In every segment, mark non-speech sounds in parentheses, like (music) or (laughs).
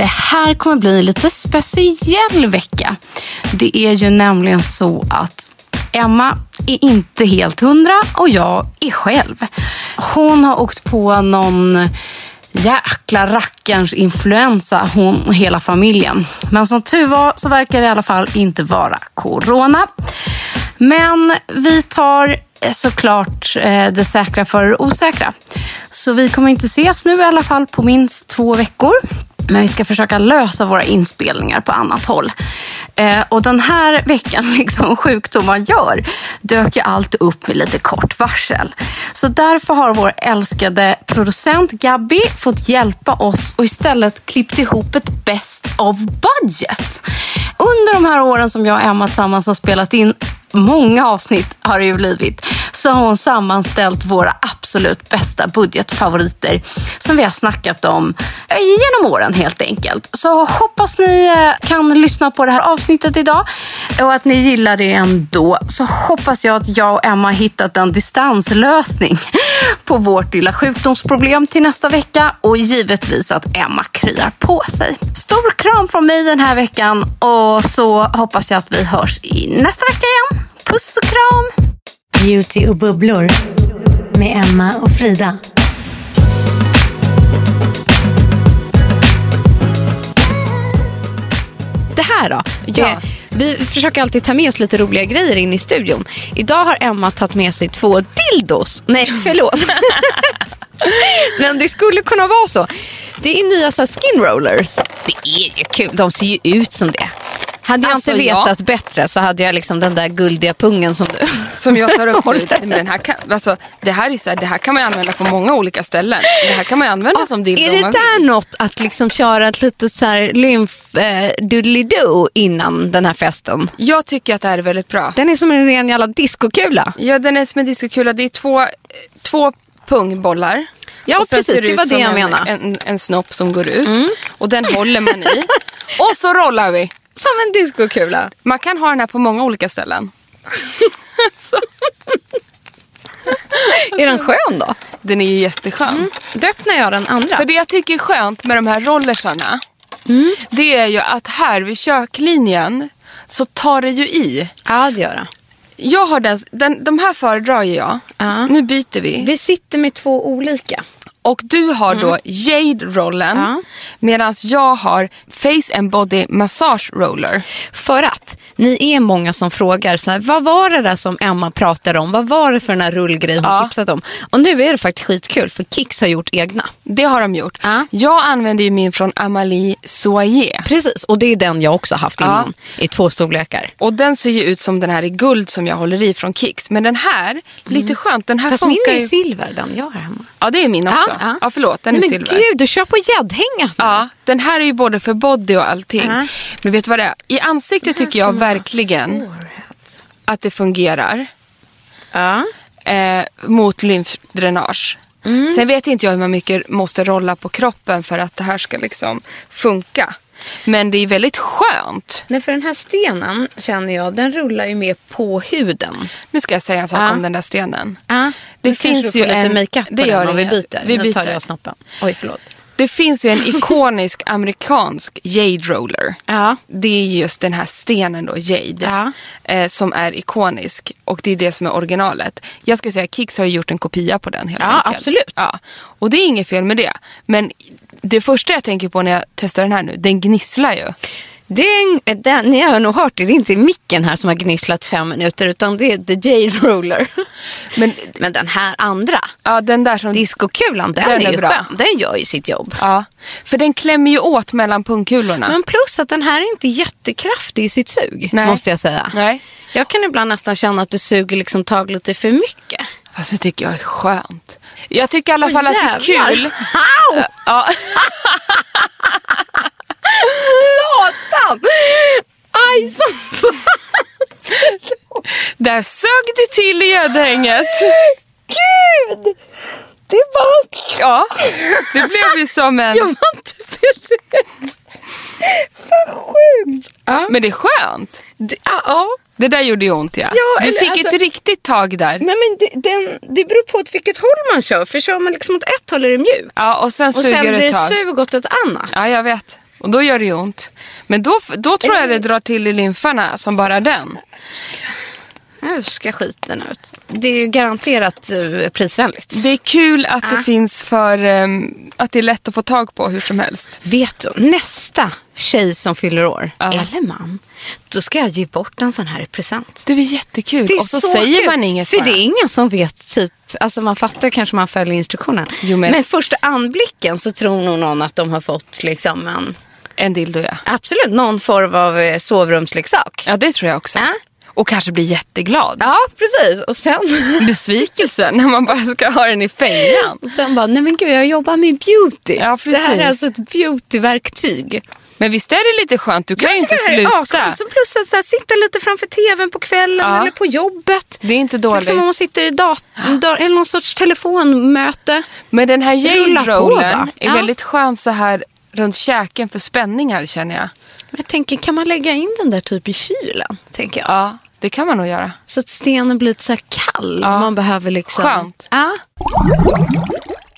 Det här kommer bli en lite speciell vecka. Det är ju nämligen så att Emma är inte helt hundra och jag är själv. Hon har åkt på någon jäkla rackarns influensa, hon och hela familjen. Men som tur var så verkar det i alla fall inte vara corona. Men vi tar eh, såklart eh, det säkra för det osäkra. Så vi kommer inte ses nu i alla fall på minst två veckor. Men vi ska försöka lösa våra inspelningar på annat håll. Eh, och den här veckan, (laughs) liksom sjukdomar gör, dök ju allt upp med lite kort varsel. Så därför har vår älskade producent Gabby fått hjälpa oss och istället klippt ihop ett best of budget. Under de här åren som jag och Emma tillsammans har spelat in många avsnitt har det ju blivit, så har hon sammanställt våra absolut bästa budgetfavoriter som vi har snackat om eh, genom åren helt enkelt. Så hoppas ni eh, kan lyssna på det här avsnittet idag och att ni gillar det ändå. Så hoppas jag att jag och Emma har hittat en distanslösning (laughs) på vårt lilla sjukdomsproblem till nästa vecka och givetvis att Emma kryar på sig. Stor kram från mig den här veckan och så hoppas jag att vi hörs i nästa vecka igen. Puss och kram! Beauty och bubblor med Emma och Frida. Det här då? Ja. Det, vi försöker alltid ta med oss lite roliga grejer in i studion. Idag har Emma tagit med sig två dildos. Nej, (laughs) förlåt. (laughs) Men det skulle kunna vara så. Det är nya så här, skin rollers. Det är ju kul. De ser ju ut som det. Hade jag Alltså, inte ja. vetat bättre så hade jag liksom den där guldiga pungen som du. (laughs) Som jag tar upp (laughs) nu. Men den här kan, alltså, det, här är så här, det här kan man använda på många olika ställen. Det här kan man använda som dildo Är det man där vill. något att liksom köra ett litet så här lymf eh, doodly-doo innan den här festen? Jag tycker att det här är väldigt bra. Den är som en ren jävla diskokula. Ja, den är som en diskokula. Det är två, två pungbollar. Ja, precis. Det ut var det jag en, menade. Mm. En, en snopp som går ut. Och den håller man i. (laughs) Och så rollar vi. Som en diskokula. Man kan ha den här på många olika ställen. (laughs) Är den skön då? Den är ju jätteskön. Då öppnar jag den andra. För det jag tycker är skönt med de här rollersarna. Det är ju att här vid köklinjen så tar det ju i. Ja, det gör det. Jag har den, den, de här föredrar ju jag. Ja. Nu byter vi. Vi sitter med två olika. Och du har då Jade-rollen Ja. medan jag har Face and Body Massage Roller. För att ni är många som frågar så här, vad var det där som Emma pratade om? Vad var det för den här rullgrejen hon Ja. tipsat om? Och nu är det faktiskt skitkul för Kicks har gjort egna. Det har de gjort. Ja. Jag använder ju min från Amalie Soyer. Precis, och det är den jag också haft innan i två storlekar. Och den ser ju ut som den här i guld som jag håller i från Kicks. Men den här, lite skönt, den här Mm. Fast min funkar är ju... silver, den jag har hemma. Ja det är min också. Ja, ja. förlåt, den Nej, är men silver. gud, du kör på gäddhängat. Ja, den här är ju både för body och allting. Ja. Men vet du vad det är? I ansiktet tycker jag verkligen att det fungerar Ja. eh, mot lymfdränage. Mm. Sen vet inte jag hur mycket måste rolla på kroppen för att det här ska liksom funka. Men det är väldigt skönt. Nej, för den här stenen känner jag, den rullar ju mer på huden. Nu ska jag säga en sak Ja. om den där stenen. Ja, Det nu finns ju du får lite en- makeup på det den om vi byter. Vi Nu tar byter. jag snoppen. Oj, förlåt. Det finns ju en ikonisk (laughs) amerikansk jade roller. Ja. Det är just den här stenen då, jade, Ja. eh, som är ikonisk. Och det är det som är originalet. Jag ska säga Kicks har ju gjort en kopia på den helt Ja, enkelt. absolut. Ja. Och det är inget fel med det. Men det första jag tänker på när jag testar den här nu, den gnisslar ju. Det är den, ni har nog hört det, det är inte micken här som har gnisslat fem minuter utan det är The Jade Roller. (laughs) Men Men den här andra, ja, den där som... diskokulan, den, Den är är ju bra. skön. Den gör ju sitt jobb. Ja, för den klämmer ju åt mellan pungkulorna. Men plus att den här är inte jättekraftig i sitt sug, Nej. måste jag säga. Nej. Jag kan ibland nästan känna att det suger liksom tag lite för mycket. Fast det tycker jag är skönt. Jag tycker i alla fall att det är kul. Au! Ja. (laughs) (laughs) Satan! Aj, så Där sög det till i gäddhänget. Gud! Det var... Ja, det blev ju som en... Jag var inte beredd. Vad sjukt. Ja. Men det är skönt. Det, ja, ja. Det där gjorde ju ont ja. Ja, du fick alltså- ett riktigt tag där. Nej, men det, den, det beror på åt vilket håll man kör. För kör man liksom åt ett håll är det mjukt. Ja, och sen Och suger sen det blir ett det tag. sug åt ett annat. Ja, jag vet. Och då gör det ju ont. Men då, då tror jag det drar till i lymfarna som bara den. Nu ska skiten ut. Det är ju garanterat uh, prisvänligt. Det är kul att Ja. det finns för... ehm, att det är lätt att få tag på hur som helst. Vet du, nästa tjej som fyller år, Ja. eller man, då ska jag ge bort en sån här present. Det är jättekul. Det är och så, så säger kul, man inget För bara. det är ingen som vet, typ, alltså man fattar kanske man följer instruktionen. Jo, men- men första anblicken så tror nog någon att de har fått liksom en, En dildo ja. absolut någon form av eh, sovrumsleksak. Ja, det tror jag också. Ja. Och kanske blir jätteglad. Ja, precis. Och sen, (laughs) Besvikelsen när man bara ska ha den i fängan. och sen bara, nej men gud jag jobbar med beauty. Ja, det här är precis. alltså ett beautyverktyg. Men visst är det lite skönt? Du kan ju inte Jag tycker det här är sluta. Så plus att så här, sitta lite framför tvn på kvällen Ja. eller på jobbet. Det är inte dåligt. Liksom om man sitter i dat- (gasps) da- eller någon sorts telefonmöte. Men den här jade-rollen va? är Ja. väldigt skön så här runt käken för spänningar känner jag. Jag tänker, kan man lägga in den där typ i kylen? Tänker jag. Ja, det kan man nog göra. Så att stenen blir lite så kall. Ja. Man behöver liksom... Skönt. Ja.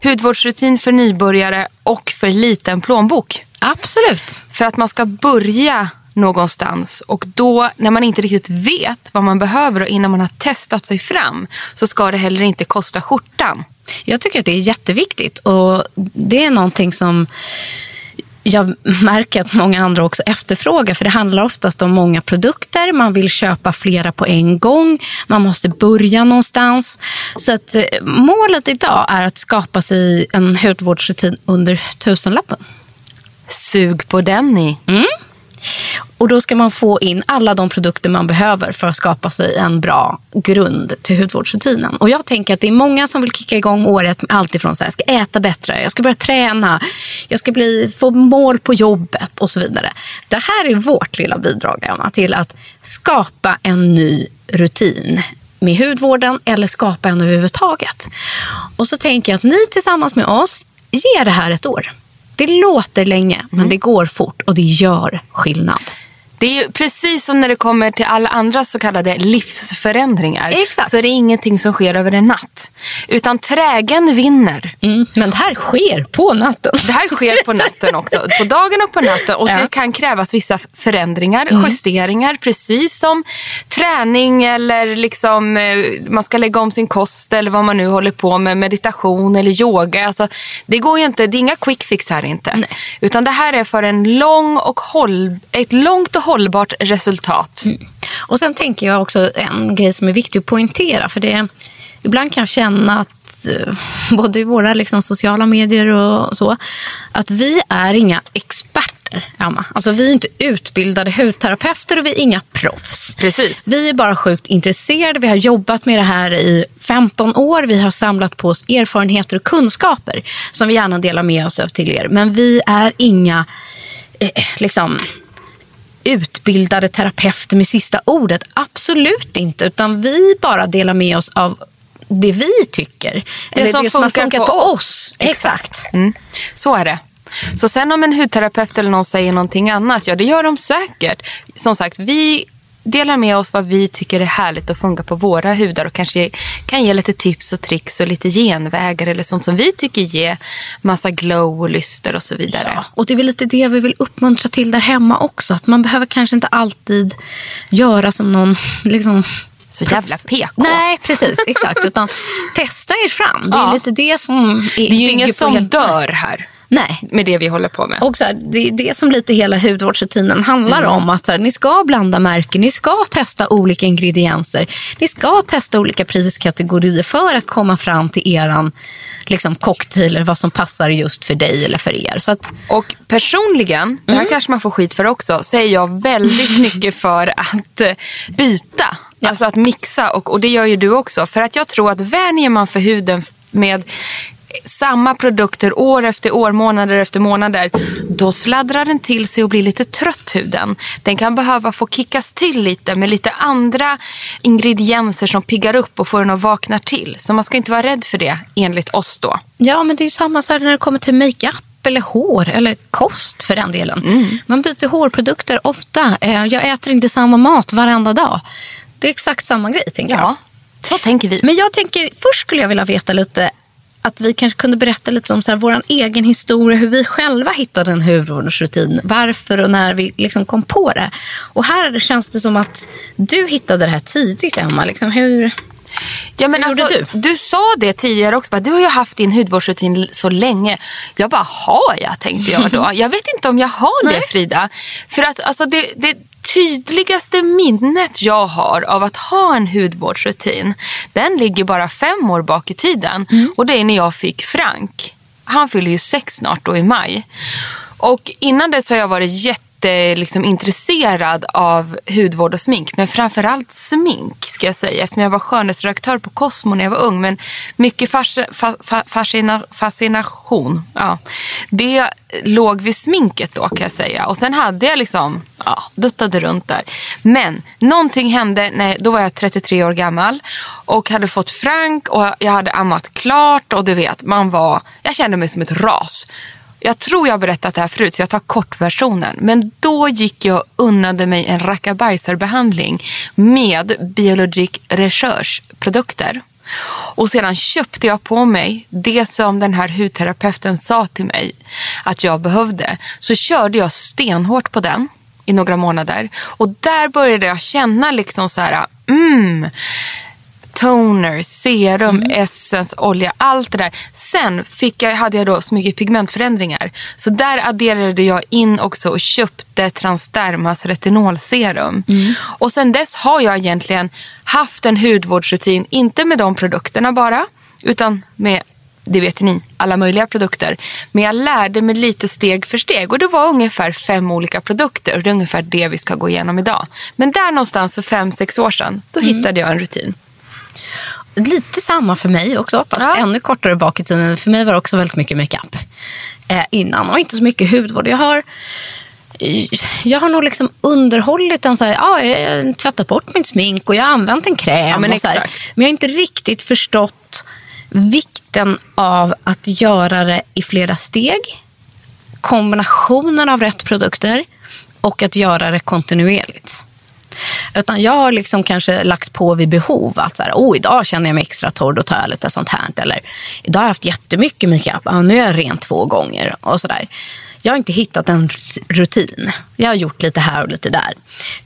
Hudvårdsrutin för nybörjare och för liten plånbok. Absolut. För att man ska börja någonstans och då när man inte riktigt vet vad man behöver och innan man har testat sig fram så ska det heller inte kosta skjortan. Jag tycker att det är jätteviktigt och det är någonting som jag märker att många andra också efterfrågar för det handlar oftast om många produkter, man vill köpa flera på en gång, man måste börja någonstans. Så att eh, målet idag är att skapa sig en hudvårdsrutin under tusenlappen. Sug på den ni. Och då ska man få in alla de produkter man behöver för att skapa sig en bra grund till hudvårdsrutinen. Och jag tänker att det är många som vill kicka igång året med allt ifrån så här, jag ska äta bättre, jag ska börja träna, jag ska bli, få mål på jobbet och så vidare. Det här är vårt lilla bidrag Emma, till att skapa en ny rutin med hudvården eller skapa en överhuvudtaget. Och så tänker jag att ni tillsammans med oss ger det här ett år. Det låter länge, men det går fort och det gör skillnad. Det är ju precis som när det kommer till alla andra så kallade livsförändringar. Exakt. Så är det ingenting som sker över en natt. Utan trägen vinner. Mm, men det här sker på natten. Det här sker på natten också. (laughs) På dagen och på natten. Och Ja. det kan krävas vissa förändringar, justeringar. Precis som träning eller liksom, eh, man ska lägga om sin kost eller vad man nu håller på med. Meditation eller yoga. Alltså, det går ju inte, det är inga quick fix här inte. Utan det här är för en lång och håll, ett långt och hållbart resultat. Och sen tänker jag också en grej som är viktig att poängtera. För det, ibland kan jag känna att eh, både i våra liksom, sociala medier och så, att vi är inga experter, Emma. Alltså vi är inte utbildade hudterapeuter och vi är inga proffs. Precis. Vi är bara sjukt intresserade. Vi har jobbat med det här i 15 år. Vi har samlat på oss erfarenheter och kunskaper som vi gärna delar med oss av till er. Men vi är inga eh, liksom utbildade terapeuter med sista ordet. Absolut inte. Utan vi bara delar med oss av det vi tycker. Det Eller som det som har funkar funkat på på oss. oss. Exakt. Exakt. Mm. Så är det. Så sen om en hudterapeut eller någon säger någonting annat, ja det gör de säkert. Som sagt, vi delar med oss vad vi tycker är härligt att funka på våra hudar och kanske kan ge lite tips och tricks och lite genvägar eller sånt som vi tycker ger massa glow och lyster och så vidare. Ja, och det är väl lite det vi vill uppmuntra till där hemma också. Att man behöver kanske inte alltid göra som någon liksom så jävla PK. Nej, precis. Exakt. Utan (laughs) testa er fram. Det är ja. lite det som är, Det är ju ingen som helt... dör här. Nej. Med det vi håller på med. Och så här, det är det som lite hela hudvårdsrutinen handlar mm. om. Att så här, ni ska blanda märken, ni ska testa olika ingredienser. Ni ska testa olika priskategorier för att komma fram till eran liksom, cocktail eller vad som passar just för dig eller för er. Så att... Och personligen, mm. det här mm. kanske man får skit för också, så är jag väldigt (laughs) mycket för att eh, byta. Ja. Alltså att mixa och, och det gör ju du också. För att jag tror att vänjer man för huden med samma produkter år efter år, månader efter månader, då sladdrar den till sig och blir lite trött huden. Den kan behöva få kickas till lite med lite andra ingredienser som piggar upp och får den att vakna till. Så man ska inte vara rädd för det enligt oss då. Ja, men det är ju samma sak när det kommer till makeup eller hår eller kost för den delen. Mm. Man byter hårprodukter ofta. Eh, jag äter inte samma mat varenda dag. Det är exakt samma grej, tänker ja, jag. Så tänker vi. Men jag tänker, först skulle jag vilja veta lite att vi kanske kunde berätta lite om så här, vår egen historia, hur vi själva hittade en hudvårdsrutin, varför och när vi liksom kom på det. Och här känns det som att du hittade det här tidigt, Emma. Liksom, hur, Ja, men alltså, du? du sa det tidigare också. Du har ju haft din hudvårdsrutin så länge. Jag bara, har jag? tänkte jag då. (laughs) Jag vet inte om jag har det Frida. För att alltså, det, det tydligaste minnet jag har av att ha en hudvårdsrutin, den ligger bara fem år bak i tiden. Mm. Och det är när jag fick Frank. Han fyller ju sex snart då i maj. Och innan dess har jag varit jätte liksom, intresserad av hudvård och smink. Men framförallt smink ska jag säga. Eftersom jag var skönhetsredaktör på Cosmo när jag var ung. Men mycket fascina, fascination. Ja. Det låg vid sminket då kan jag säga. Och sen hade jag liksom, ja, duttade runt där. Men någonting hände, när, då var jag 33 år gammal. Och hade fått Frank och jag hade ammat klart. Och du vet, man var, jag kände mig som ett ras. Jag tror jag har berättat det här förut så jag tar kortversionen. Men då gick jag och unnade mig en rackabajsarbehandling med Biologic Research produkter. Och sedan köpte jag på mig det som den här hudterapeuten sa till mig att jag behövde. Så körde jag stenhårt på den i några månader. Och där började jag känna liksom så här, mm, toner, serum, mm. essence, olja, allt det där. Sen fick jag, hade jag då så mycket pigmentförändringar. Så där adderade jag in också och köpte Transdermas retinolserum. Mm. Och sen dess har jag egentligen haft en hudvårdsrutin, inte med de produkterna bara, utan med det vet ni, alla möjliga produkter. Men jag lärde mig lite steg för steg och det var ungefär fem olika produkter och det är ungefär det vi ska gå igenom idag. Men där någonstans för fem, sex år sedan, då mm. hittade jag en rutin. Lite samma för mig också, fast ja. ännu kortare bak i tiden. För mig var det också väldigt mycket makeup eh, innan och inte så mycket hudvård. Jag har, jag har nog liksom underhållit en så här, ja, jag har tvättat bort mitt smink och jag har använt en kräm. Ja, men, och så här. men jag har inte riktigt förstått vikten av att göra det i flera steg. Kombinationen av rätt produkter och att göra det kontinuerligt. Utan jag har liksom kanske lagt på vid behov. Att så här, oh, idag känner jag mig extra torr, då tar jag lite sånt här. Eller idag har jag haft jättemycket makeup, ah, nu är jag ren två gånger. Och så där. Jag har inte hittat en rutin. Jag har gjort lite här och lite där.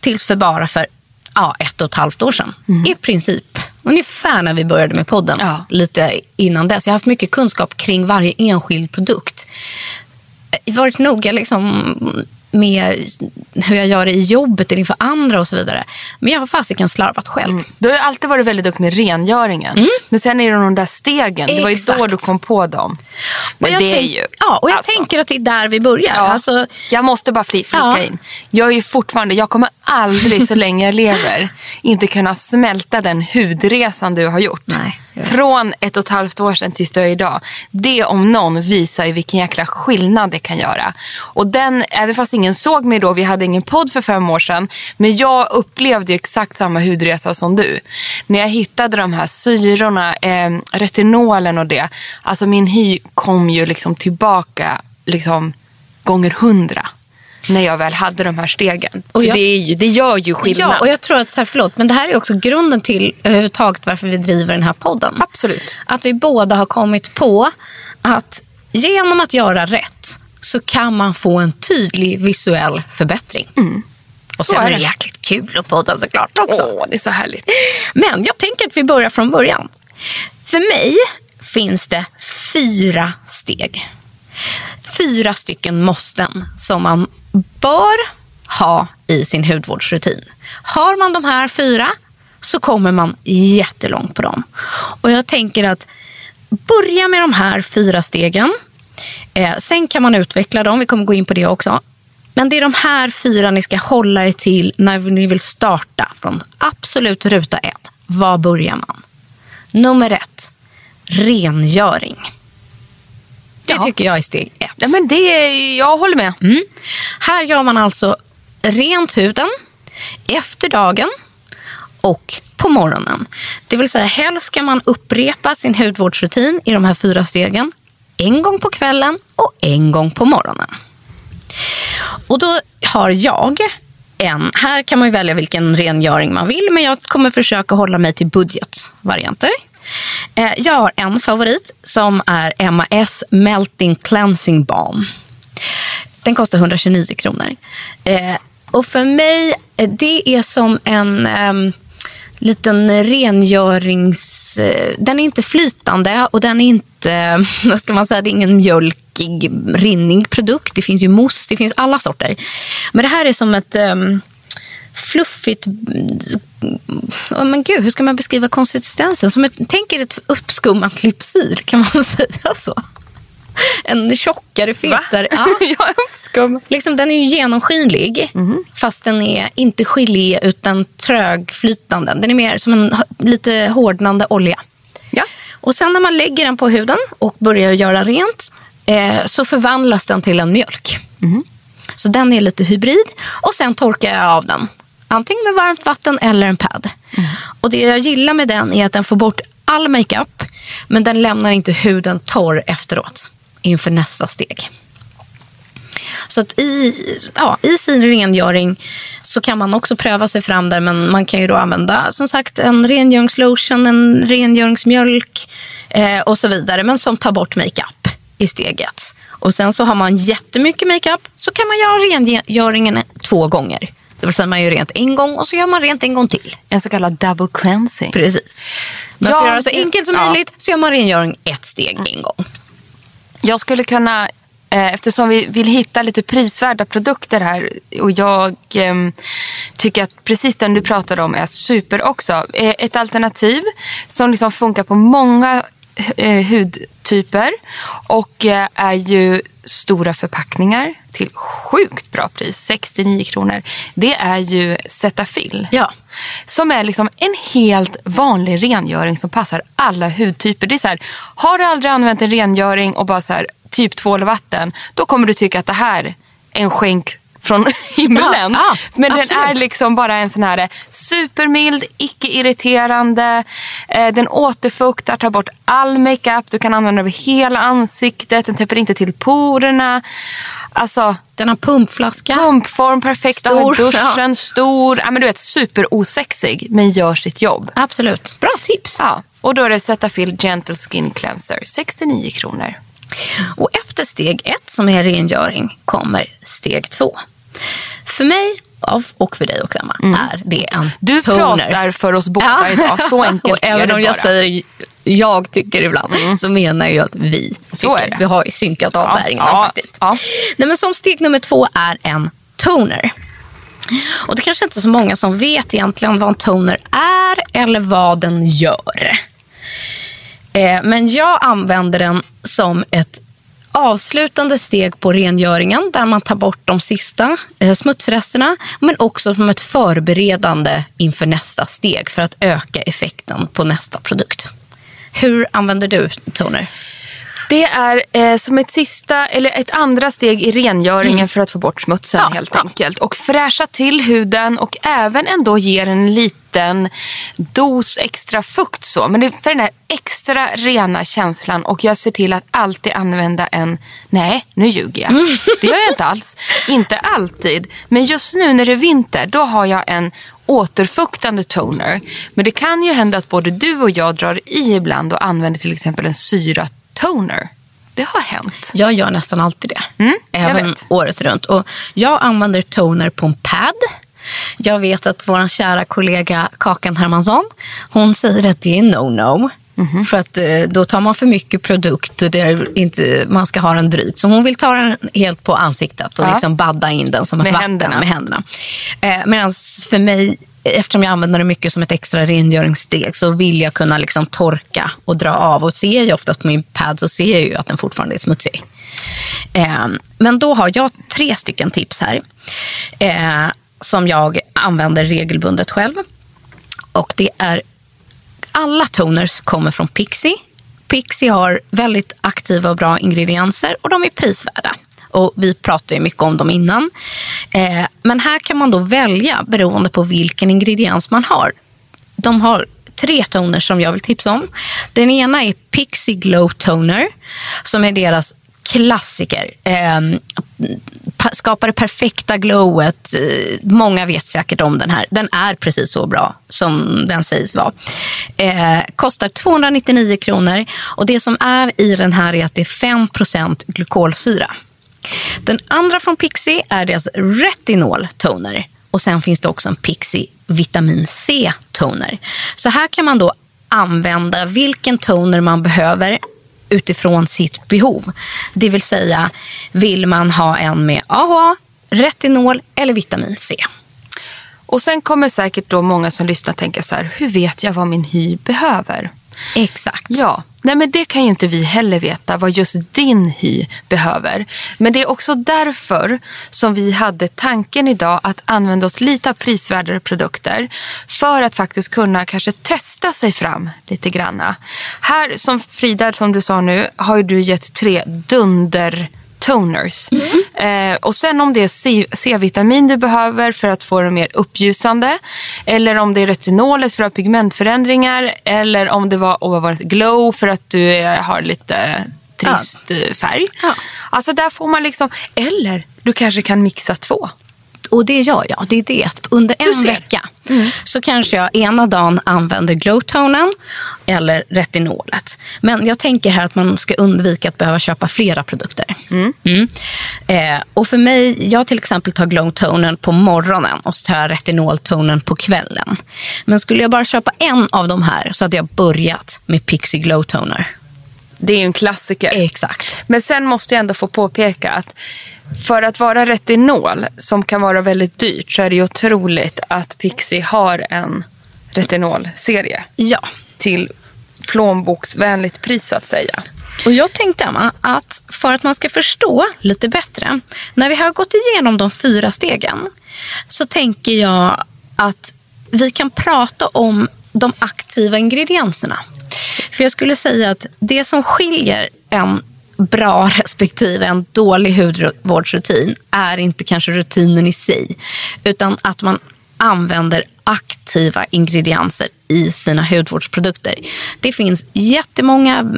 Tills för bara för ja, ett och ett halvt år sedan. Mm. I princip. Ungefär när vi började med podden. Ja. Lite innan dess. Jag har haft mycket kunskap kring varje enskild produkt. Har varit noga liksom med hur jag gör det i jobbet eller inför andra och så vidare. Men jag har fasiken slarvat själv. Mm. Du har alltid varit väldigt duktig med rengöringen. Mm. Men sen är det de där stegen. Exakt. Det var ju då du kom på dem. Men det är ju... Ja, och jag alltså, tänker att det är där vi börjar. Ja, alltså, jag måste bara flika ja. in. Jag är ju fortfarande, jag kommer aldrig så länge jag lever inte kunna smälta den hudresan du har gjort. Nej. Från ett och ett halvt år sedan tills du är idag. Det om någon visar ju vilken jäkla skillnad det kan göra. Och den, även fast ingen såg mig då, vi hade ingen podd för fem år sedan. Men jag upplevde exakt samma hudresa som du. När jag hittade de här syrorna, eh, retinolen och det. Alltså min hy kom ju liksom tillbaka liksom gånger hundra när jag väl hade de här stegen. Och så jag- det, är ju, det gör ju skillnad. Ja, och jag tror att, så här, förlåt, men det här är också grunden till överhuvudtaget varför vi driver den här podden. Absolut. Att vi båda har kommit på att genom att göra rätt så kan man få en tydlig visuell förbättring. Och sen är det. jäkligt kul att podda såklart också. Åh, det är så härligt. Men jag tänker att vi börjar från början. För mig finns det fyra steg. Fyra stycken måsten som man bör ha i sin hudvårdsrutin. Har man de här fyra så kommer man jättelångt på dem. Och jag tänker att börja med de här fyra stegen. Eh, sen kan man utveckla dem, vi kommer gå in på det också. Men det är de här fyra ni ska hålla er till när ni vill starta från absolut ruta ett. Var börjar man? Nummer ett, rengöring. Det tycker jag är steg ett. Ja, men det, är- jag håller med. Mm. Här gör man alltså rent huden efter dagen och på morgonen. Det vill säga helst ska man upprepa sin hudvårdsrutin i de här fyra stegen en gång på kvällen och en gång på morgonen. Och då har jag en, här kan man välja vilken rengöring man vill men jag kommer försöka hålla mig till budgetvarianter. Eh, Jag har en favorit som är MAS Melting Cleansing Balm. Den kostar 129 kronor. Eh, och för mig, eh, det är som en ehm, liten rengörings... Eh, den är inte flytande och den är inte, (laughs) vad ska man säga, det är ingen mjölkig, rinnig produkt. Det finns ju mousse, det finns alla sorter. Men det här är som ett ehm, fluffigt... Men gud, hur ska man beskriva konsistensen? Som ett, tänk er ett uppskummat lypsyl, kan man (laughs) säga så? En tjockare, fetare... Ja. (laughs) uppskum. Liksom, den är ju genomskinlig, fast den är inte gelé utan trögflytande. Den är mer som en lite hårdnande olja. Ja. Och sen när man lägger den på huden och börjar göra rent eh, så förvandlas den till en mjölk. Så den är lite hybrid. Och sen torkar jag av den. Antingen med varmt vatten eller en pad. Och det jag gillar med den är att den får bort all makeup men den lämnar inte huden torr efteråt inför nästa steg. Så att i, ja, i sin rengöring så kan man också pröva sig fram där. Men man kan ju då använda som sagt en rengöringslotion, en rengöringsmjölk eh, och så vidare. Men som tar bort makeup i steget. Och sen så har man jättemycket makeup så kan man göra rengöringen två gånger. Det vill säga man gör rent en gång och så gör man rent en gång till. En så kallad double cleansing. Precis. Men för Ja, att göra det så enkelt som ja. möjligt så gör man rengöring ett steg en gång. Jag skulle kunna, eh, eftersom vi vill hitta lite prisvärda produkter här och jag ehm, tycker att precis den du pratade om är super också. Eh, ett alternativ som liksom funkar på många eh, hudtyper och eh, är ju stora förpackningar till sjukt bra pris, 69 kronor. Det är ju Cetaphil. Ja. Som är liksom en helt vanlig rengöring som passar alla hudtyper. Det är så här, har du aldrig använt en rengöring och bara så här, typ tvål och vatten, då kommer du tycka att det här är en skänk från (laughs) himlen. Ja, ja, Men den absolut. är liksom bara en sån här supermild, icke-irriterande. Eh, den återfuktar, tar bort all makeup. Du kan använda den över hela ansiktet. Den täpper inte till porerna. Alltså, Den har pumpflaska. pumpform, perfekt Stor, duschen, stor. Ja, men du vet, superosexig, men gör sitt jobb. Absolut. Bra tips. Ja, och då är det Cetaphil Gentle Skin Cleanser, 69 kronor. Och efter steg ett, som är rengöring, kommer steg två. För mig och för dig och Emma är det en Mm. Du toner. pratar för oss båda idag, så (laughs) enkelt och även om jag bara. säger jag tycker ibland så menar jag att vi Så tycker. är det. Vi har ju synkat av Ja, där innan ja, faktiskt. ja. Nej, men som steg nummer två är en toner. Och det kanske inte är så många som vet egentligen vad en toner är eller vad den gör. Eh, men jag använder den som ett avslutande steg på rengöringen där man tar bort de sista eh, smutsresterna men också som ett förberedande inför nästa steg för att öka effekten på nästa produkt. Hur använder du toner? Det är eh, som ett sista eller ett andra steg i rengöringen för att få bort smutsen Ja, helt ja. enkelt. Och fräscha till huden och även ändå ger en liten dos extra fukt så. Men det är för den här extra rena känslan och jag ser till att alltid använda en, nej nu ljuger jag. (laughs) Det gör jag inte alls. Inte alltid. Men just nu när det är vinter då har jag en återfuktande toner. Men det kan ju hända att både du och jag drar i ibland och använder till exempel en syratoner. Det har hänt. Jag gör nästan alltid det. Mm, även vet. året runt. Och jag använder toner på en pad. Jag vet att vår kära kollega Kakan Hermansson, hon säger att det är no-no. Mhm. För att eh, då tar man för mycket produkt där inte man ska ha den drygt. Så hon vill ta den helt på ansiktet och Ja. liksom badda in den som ett Med vatten händerna. med händerna. Eh, Medan för mig, eftersom jag använder det mycket som ett extra rengöringssteg så vill jag kunna liksom torka och dra av. Och ser jag ofta på min pad så ser jag ju att den fortfarande är smutsig. Eh, Men då har jag tre stycken tips här eh, som jag använder regelbundet själv. Och det är alla toners kommer från Pixie. Pixie har väldigt aktiva och bra ingredienser och de är prisvärda. Och vi pratade ju mycket om dem innan. Eh, men här kan man då välja beroende på vilken ingrediens man har. De har tre toner som jag vill tipsa om. Den ena är Pixie Glow Toner som är deras klassiker. Eh, skapar det perfekta glowet. Eh, många vet säkert om den här. Den är precis så bra som den sägs vara. Eh, kostar 299 kronor och det som är i den här är att det är 5% glykolsyra. Den andra från Pixie är deras retinol toner. Och sen finns det också en Pixie vitamin C toner. Så här kan man då använda vilken toner man behöver utifrån sitt behov. Det vill säga, vill man ha en med AHA, retinol eller vitamin C? Och sen kommer säkert då många som lyssnar tänka så här, hur vet jag vad min hy behöver? Exakt. Ja, nej men det kan ju inte vi heller veta vad just din hy behöver. Men det är också därför som vi hade tanken idag att använda oss lite av prisvärdare produkter för att faktiskt kunna kanske testa sig fram lite granna. Här som Frida, som du sa nu, har ju du gett tre dunder toners. Eh, och sen om det är C-vitamin du behöver för att få det mer uppljusande. Eller om det är retinolet för att ha pigmentförändringar. Eller om det var, var det, glow för att du eh, har lite trist eh, färg. Ja. Alltså där får man liksom, eller du kanske kan mixa två. Och det gör jag. Det är det. Under en vecka så kanske jag ena dagen använder glowtonen eller retinolet. Men jag tänker här att man ska undvika att behöva köpa flera produkter. Mm. Eh, och för mig, jag till exempel tar glowtonen på morgonen och så tar jag retinoltonen på kvällen. Men skulle jag bara köpa en av de här så hade jag börjat med Pixie glowtoner. Det är ju en klassiker. Exakt. Men sen måste jag ändå få påpeka att för att vara retinol, som kan vara väldigt dyrt, så är det ju otroligt att Pixie har en retinolserie Ja. till plånboksvänligt pris så att säga. Och jag tänkte Emma, att för att man ska förstå lite bättre, när vi har gått igenom de fyra stegen, så tänker jag att vi kan prata om de aktiva ingredienserna. För jag skulle säga att det som skiljer en bra respektive en dålig hudvårdsrutin är inte kanske rutinen i sig, utan att man använder aktiva ingredienser i sina hudvårdsprodukter. Det finns jättemånga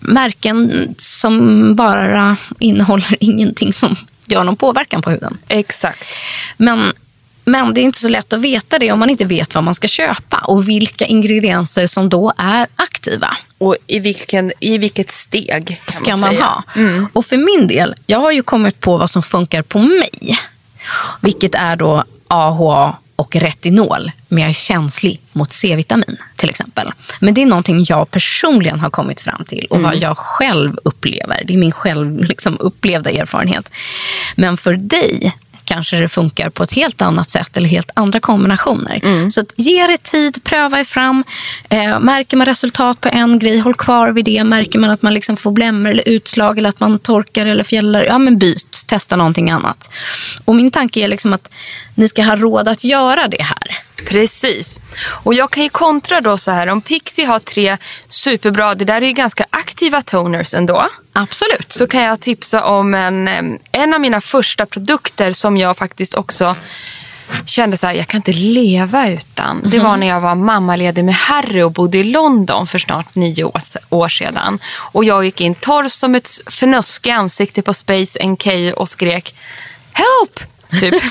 märken som bara innehåller ingenting som gör någon påverkan på huden. Exakt. Men, men det är inte så lätt att veta det om man inte vet vad man ska köpa och vilka ingredienser som då är aktiva Och i, vilken, i vilket steg kan ska man, man ha. Och för min del, jag har ju kommit på vad som funkar på mig. Vilket är då AHA och retinol. Men jag är känslig mot C-vitamin till exempel. Men det är någonting jag personligen har kommit fram till och vad jag själv upplever. Det är min själv liksom, upplevda erfarenhet. Men för dig kanske det funkar på ett helt annat sätt eller helt andra kombinationer. Så att ge det tid, pröva er fram. Eh, märker man resultat på en grej, håll kvar vid det. Märker man att man liksom får blämmor eller utslag eller att man torkar eller fjällar, ja men byt, testa någonting annat. Och min tanke är liksom att ni ska ha råd att göra det här. Precis. Och jag kan ju kontra då så här. Om Pixie har tre superbra, det där är ju ganska aktiva toners ändå. Absolut. så kan jag tipsa om en, en av mina första produkter som jag faktiskt också kände så här, jag kan inte leva utan. Det var när jag var mammaledig med Harry och bodde i London för snart nio år, sedan. Och jag gick in torr som ett fnöske i ansiktet på Space NK och skrek Help! Typ. (laughs)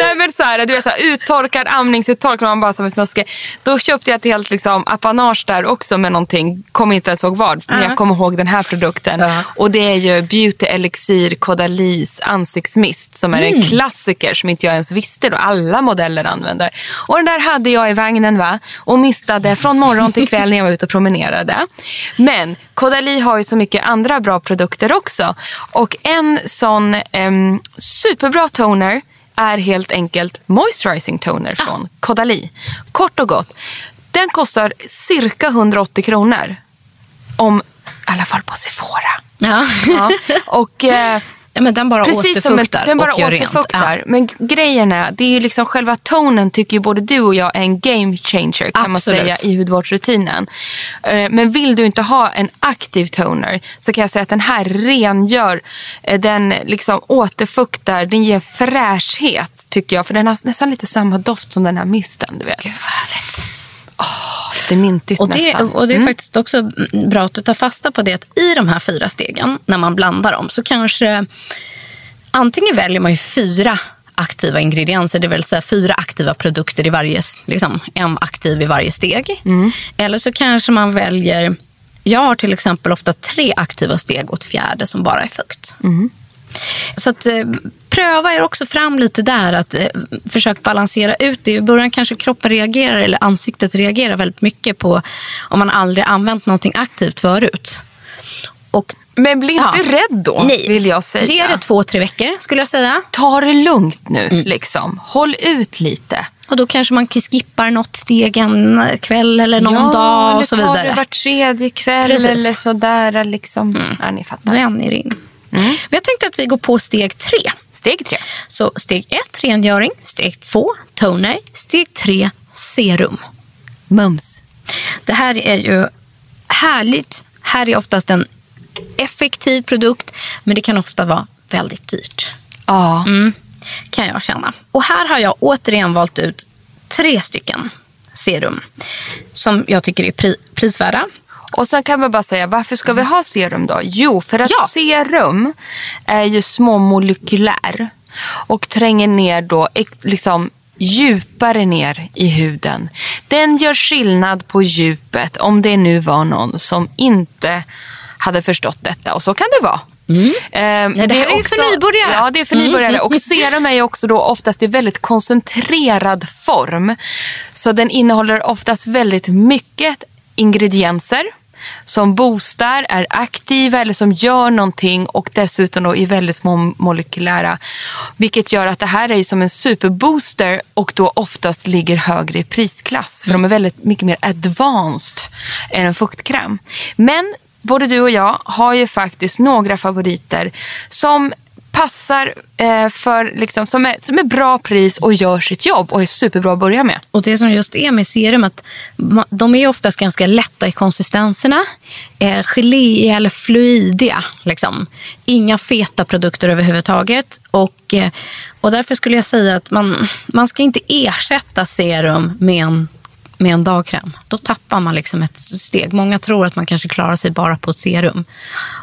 Nej men så här, du vet så här, uttorkad amningsuttorkad, man bara som ett fnöske. Då köpte jag ett helt liksom, apanage där också med någonting, kommer inte ens ihåg vad, men jag kommer ihåg den här produkten. Ja. Och det är ju Beauty Elixir Caudalis ansiktsmist som är en klassiker som inte jag ens visste då alla modeller använder. Och den där hade jag i vagnen va och mistade från morgon till kväll när jag var ute och promenerade. Men Caudalie har ju så mycket andra bra produkter också. Och en sån em, superbra toner är helt enkelt moisturizing toner från Caudalie. Kort och gott. Den kostar cirka 180 kronor. Om, i alla fall på Sephora. Ja. Ja. (laughs) Och, eh, ja, men den bara Precis som en, återfuktar den bara och gör rent. återfuktar. Men grejen är, det är ju liksom själva tonen tycker ju både du och jag är en game changer kan man Absolut. säga i hudvårdsrutinen. Eh, Men vill du inte ha en aktiv toner så kan jag säga att den här rengör, eh, den liksom återfuktar, den ger fräschhet tycker jag. För den har nästan lite samma doft som den här misten. Du vet. Gud vad härligt. Åh, lite mintigt Och det, nästan. och det är faktiskt också bra att du tar fasta på det att i de här fyra stegen, när man blandar dem, så kanske antingen väljer man ju fyra aktiva ingredienser, det vill säga fyra aktiva produkter i varje, liksom, en aktiv i varje steg. Eller så kanske man väljer, jag har till exempel ofta tre aktiva steg och ett fjärde som bara är fukt. Så att, eh, pröva er också fram lite där. att eh, Försök balansera ut det. I början kanske kroppen reagerar eller ansiktet reagerar väldigt mycket på om man aldrig använt någonting aktivt förut. Och, Men bli inte Ja. rädd då, nej, vill jag säga. Ge det två, tre veckor skulle jag säga. Ta det lugnt nu, Mm. liksom. Håll ut lite. Och då kanske man skippar något steg en kväll eller någon dag och så eller tar vidare. det var tredje kväll Precis. eller sådär. Liksom. Ja, ni fattar. Vän er in. Men jag tänkte att vi går på steg tre. Steg tre. Så steg ett, rengöring. Steg två, toner. Steg tre, serum. Mums. Det här är ju härligt. Här är oftast en effektiv produkt, men det kan ofta vara väldigt dyrt. Ja. Mm, kan jag känna. Och här har jag återigen valt ut tre stycken serum som jag tycker är pri- prisvärda. Och sen kan man bara säga, varför ska vi ha serum då? Jo, för att Ja. serum är ju småmolekylär och tränger ner då liksom djupare ner i huden. Den gör skillnad på djupet om det nu var någon som inte hade förstått detta. Och så kan det vara. Mm. Ja, det här är ju för nybörjare. Ja, det är för nybörjare. Och serum är ju också då oftast i väldigt koncentrerad form. Så den innehåller oftast väldigt mycket ingredienser som boostar, är aktiva eller som gör någonting och dessutom då i väldigt små molekylära. Vilket gör att det här är ju som en superbooster och då oftast ligger högre i prisklass. För de är väldigt mycket mer advanced än en fuktkräm. Men både du och jag har ju faktiskt några favoriter som passar eh, för, liksom, som, är, som är bra pris och gör sitt jobb och är superbra att börja med. Och det som just är med serum att de är oftast ganska lätta i konsistenserna. Eh, gelé eller fluidiga. Liksom. Inga feta produkter överhuvudtaget. Och, eh, och därför skulle jag säga att man, man ska inte ersätta serum med en, med en dagkräm. Då tappar man liksom ett steg. Många tror att man kanske klarar sig bara på ett serum.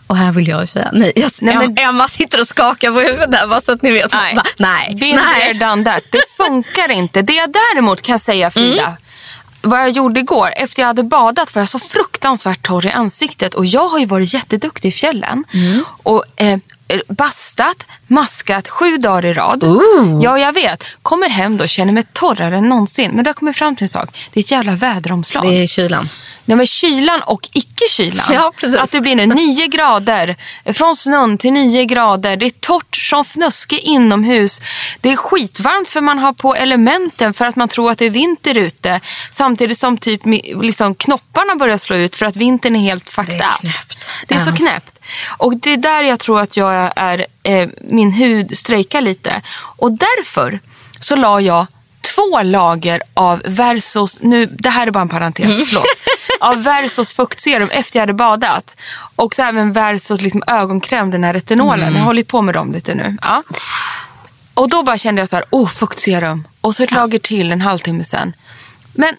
Och här vill jag ju säga nej. Jag, Nej, men- Emma sitter och skakar på huvudet där bara så att ni vet. Nej, Va? nej. Been there, done that. Det funkar inte. Det jag däremot kan säga Frida, Mm. vad jag gjorde igår, efter jag hade badat var jag så fruktansvärt torr i ansiktet och jag har ju varit jätteduktig i fjällen. Mm. Och eh, bastat, maskat sju dagar i rad. Ja, jag vet. Kommer hem då känner mig torrare än någonsin. Men då har jag fram till en sak. Det är ett jävla väderomslag. Det är kylan. Nej, men kylan och icke-kylan. Ja, precis. Att det blir nu 9 grader, från snön till 9 grader. Det är torrt som fnöske inomhus. Det är skitvarmt för man har på elementen för att man tror att det är vinter ute. Samtidigt som typ liksom knopparna börjar slå ut för att vintern är helt fucked Det är up. knäppt. Det är så Ja. knäppt. Och det är där jag tror att jag är, eh, min hud strejkar lite. Och därför så la jag två lager av Versus, nu, det här är bara en parentes, förlåt. Ja, Versos fuktserum efter jag hade badat. Och så även Versos liksom ögonkräm, den här retinolen. Jag håller på med dem lite nu. Ja. Och då bara kände jag så här, oh fuktserum. Och så ett lager till en halvtimme sen. Men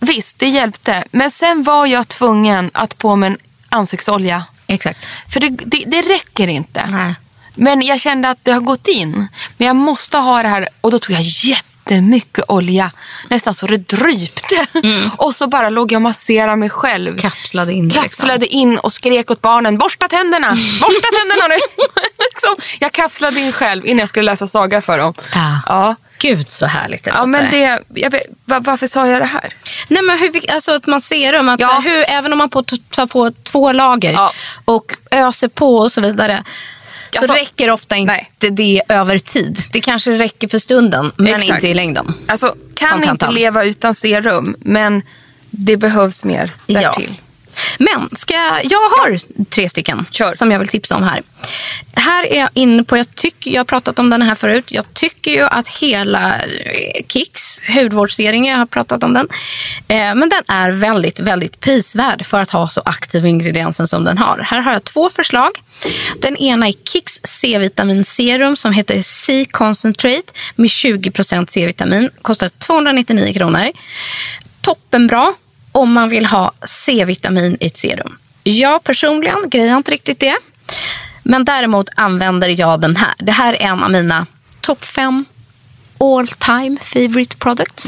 visst, det hjälpte. Men sen var jag tvungen att på med en ansiktsolja. Exakt. För det, det, det räcker inte. Nej. Men jag kände att det har gått in. Men jag måste ha det här. Och då tog jag jättemycket olja. Nästan så det drypte. (laughs) Och så bara låg jag och masserade mig själv. Kapslade in. Kapslade in och skrek åt barnen, borsta tänderna, borsta tänderna nu. (laughs) Liksom, jag kapslade in själv innan jag skulle läsa saga för dem. Ja. Ja, Gud så härligt det ja men det, jag vet, va- varför sa jag det här? Nej men hur, alltså att man serum, att Ja. här, hur, även om man på, tar på två lager Ja. och öser på och så vidare. Så Alltså, räcker ofta inte nej. det över tid. Det kanske räcker för stunden men Exakt. inte i längden. Alltså, kan inte Kontantan. leva utan serum, men det behövs mer därtill. Men ska jag, jag har tre stycken Kör. som jag vill tipsa om här. Här är jag inne på, jag, tycker, jag har pratat om den här förut. Jag tycker ju att hela eh, Kicks hudvårdsserie, jag har pratat om den. Eh, men den är väldigt, väldigt prisvärd för att ha så aktiv ingrediensen som den har. Här har jag två förslag. Den ena är Kicks C-vitamin serum som heter C-concentrate med 20% C-vitamin. Kostar 299 kronor. Toppenbra om man vill ha C-vitamin i ett serum. Jag personligen grejar inte riktigt det. Men däremot använder jag den här. Det här är en av mina topp fem all time favorite products.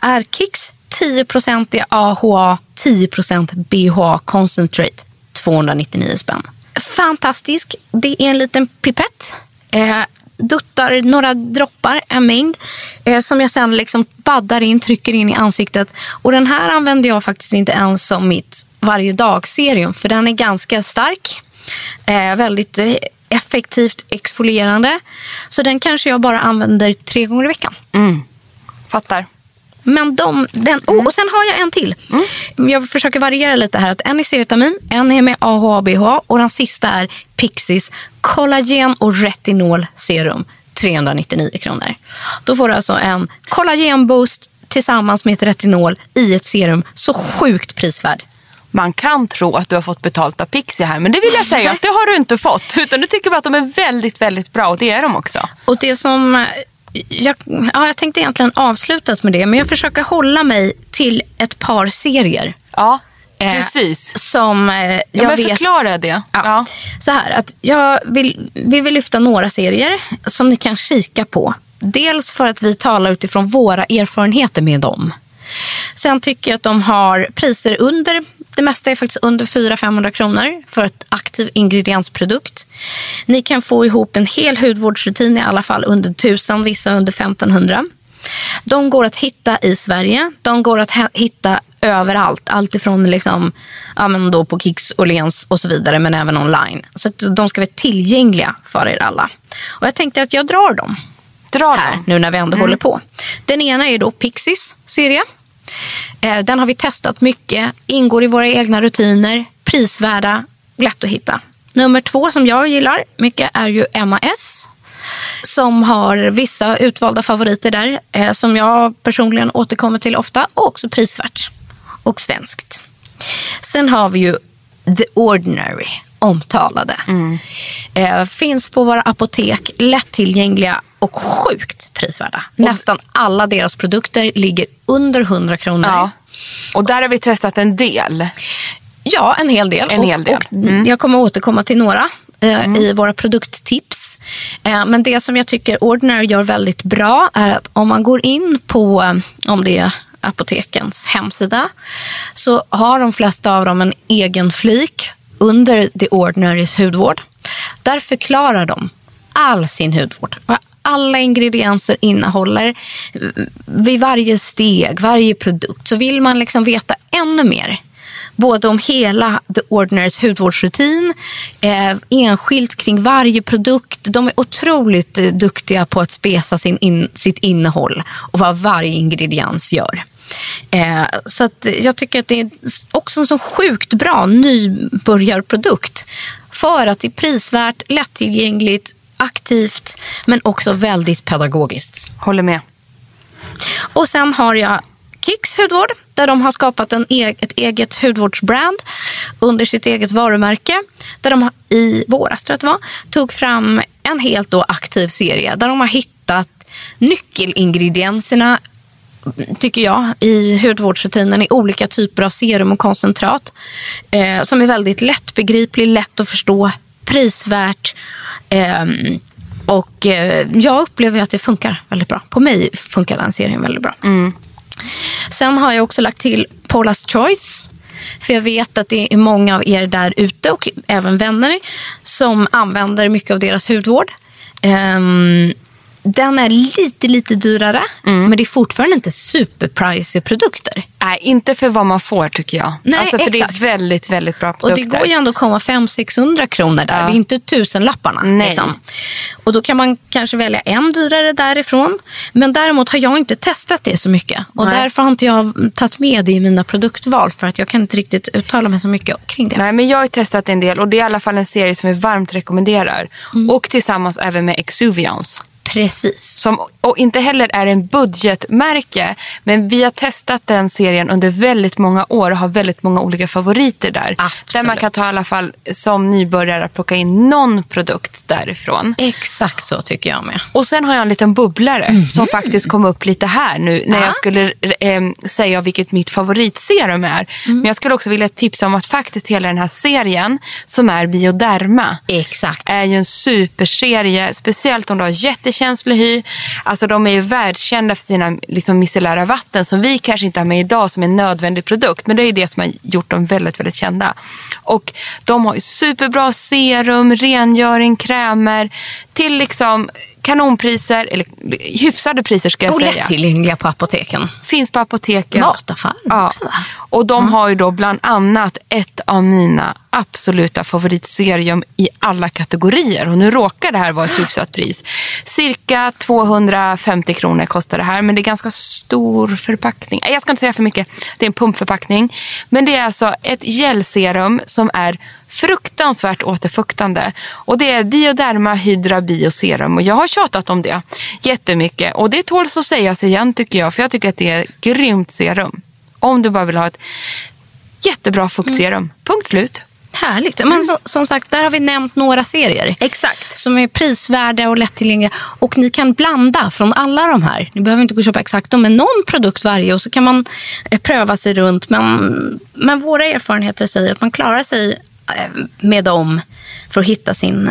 Är Kicks 10% AHA, 10% BHA concentrate. 299 spänn. Fantastisk. Det är en liten pipett. Eh, duttar några droppar, en mängd, eh, som jag sen liksom baddar in, trycker in i ansiktet. Och den här använder jag faktiskt inte ens som mitt varje dag-serum, för den är ganska stark. Eh, väldigt eh, effektivt exfolierande. Så den kanske jag bara använder tre gånger i veckan. Mm. Fattar. Men de, den, oh, och sen har jag en till. Jag försöker variera lite här. Att en är C-vitamin, en är med AHA BHA och den sista är Pixis kollagen och retinol serum. 399 kronor. Då får du alltså en kollagenboost tillsammans med ett retinol i ett serum. Så sjukt prisvärd. Man kan tro att du har fått betalt av Pixie här, men det vill jag säga att det har du inte fått. (laughs) Utan du tycker bara att de är väldigt, väldigt bra och det är de också. Och det som... eh, Jag, ja, jag tänkte egentligen avsluta med det, men jag försöker hålla mig till ett par serier. Ja, eh, precis. Som eh, jag Ja, men vet... förklara det. Ja. Ja. Så här, att jag vill, vi vill lyfta några serier som ni kan kika på. Dels för att vi talar utifrån våra erfarenheter med dem. Sen tycker jag att de har priser under, det mesta är faktiskt under 400-500 kronor för ett aktiv ingrediensprodukt. Ni kan få ihop en hel hudvårdsrutin i alla fall under 1000, vissa under 1500. De går att hitta i Sverige. De går att hitta överallt. Allt ifrån liksom, ja, men då på Kicks, Åhléns och så vidare, men även online. Så de ska vara tillgängliga för er alla. Och jag tänkte att jag drar dem Dra här dem. nu när vi ändå håller på. Den ena är då Pixies serie. Eh, den har vi testat mycket, ingår i våra egna rutiner, prisvärda, lätt att hitta. Nummer två som jag gillar mycket är ju MAS som har vissa utvalda favoriter där eh, som jag personligen återkommer till ofta och också prisvärt och svenskt. Sen har vi ju The Ordinary, omtalade. Eh, finns på våra apotek, lättillgängliga och sjukt prisvärda. Nästan alla deras produkter ligger under 100 kronor. Ja. Och där har vi testat en del. Ja, en hel del. En hel del. Mm. Och, och Jag kommer återkomma till några eh, i våra produkttips. Eh, men det som jag tycker Ordinary gör väldigt bra är att om man går in på, eh, om det är apotekens hemsida, så har de flesta av dem en egen flik under The Ordinarys hudvård. Där förklarar de all sin hudvård. Vad alla ingredienser innehåller vid varje steg, varje produkt. Så vill man liksom veta ännu mer både om hela The Ordinarys hudvårdsrutin, eh, enskilt kring varje produkt. De är otroligt eh, duktiga på att spesa sin in, sitt innehåll och vad varje ingrediens gör. Eh, så att jag tycker att det är också en så sjukt bra nybörjarprodukt för att det är prisvärt, lättillgängligt, aktivt men också väldigt pedagogiskt. Håller med. Och sen har jag Kicks hudvård där de har skapat en e ett eget hudvårdsbrand under sitt eget varumärke. Där de i våras tror jag det var, tog fram en helt då aktiv serie där de har hittat nyckelingredienserna tycker jag, i hudvårdsrutinen i olika typer av serum och koncentrat. Eh, som är väldigt lättbegriplig, lätt att förstå, prisvärt. Eh, och eh, jag upplever att det funkar väldigt bra. På mig funkar den serien väldigt bra. Mm. Sen har jag också lagt till Paula's Choice. För jag vet att det är många av er där ute och även vänner som använder mycket av deras hudvård. Um, den är lite, lite dyrare, Mm. men det är fortfarande inte superpricey produkter. Nej, inte för vad man får tycker jag. Nej, alltså, för exakt. det är väldigt, väldigt bra Och produkter. det går ju ändå att komma 500-600 kronor där. Ja. Det är inte tusenlapparna. Nej. Liksom. Och då kan man kanske välja en dyrare därifrån. Men däremot har jag inte testat det så mycket. Och Nej. därför har inte jag tagit med det i mina produktval. För att jag kan inte riktigt uttala mig så mycket kring det. Nej, men jag har testat en del och det är i alla fall en serie som vi varmt rekommenderar. Mm. Och tillsammans även med Exuviance. Precis. Som och inte heller är en budgetmärke. Men vi har testat den serien under väldigt många år och har väldigt många olika favoriter där. Absolut. Där man kan ta i alla fall som nybörjare plocka in någon produkt därifrån. Exakt så tycker jag med. Och sen har jag en liten bubblare som faktiskt kom upp lite här nu när Ja. jag skulle eh, säga vilket mitt favoritserum är. Men jag skulle också vilja tipsa om att faktiskt hela den här serien som är Bioderma Exakt. är ju en superserie, speciellt om du har jättekänslig hy. Alltså de är ju världskända för sina liksom, micellära vatten som vi kanske inte har med idag som en nödvändig produkt. Men det är ju det som har gjort dem väldigt, väldigt kända. Och de har ju superbra serum, rengöring, krämer till liksom kanonpriser, eller hyfsade priser ska jag Och säga. lättillgängliga på apoteken. Finns på apoteken. Mataffären Ja. också va? Och de har ju då bland annat ett av mina absoluta favoritserum i alla kategorier. Och nu råkar det här vara ett hyfsat pris. Cirka 250 kronor kostar det här, men det är ganska stor förpackning. Jag ska inte säga för mycket. Det är en pumpförpackning. Men det är alltså ett gelserum som är fruktansvärt återfuktande. Och det är Bioderma Hydra Bio Serum och jag har tjatat om det jättemycket. Och det tåls att sägas igen tycker jag, för jag tycker att det är ett grymt serum. Om du bara vill ha ett jättebra fuktserum. Punkt slut. Härligt. Men så, som sagt, där har vi nämnt några serier. Exakt. Som är prisvärda och lättillgängliga. Och ni kan blanda från alla de här. Ni behöver inte gå och köpa exakt dem, men någon produkt varje. Och så kan man eh, pröva sig runt. Men, men våra erfarenheter säger att man klarar sig med dem för att hitta sin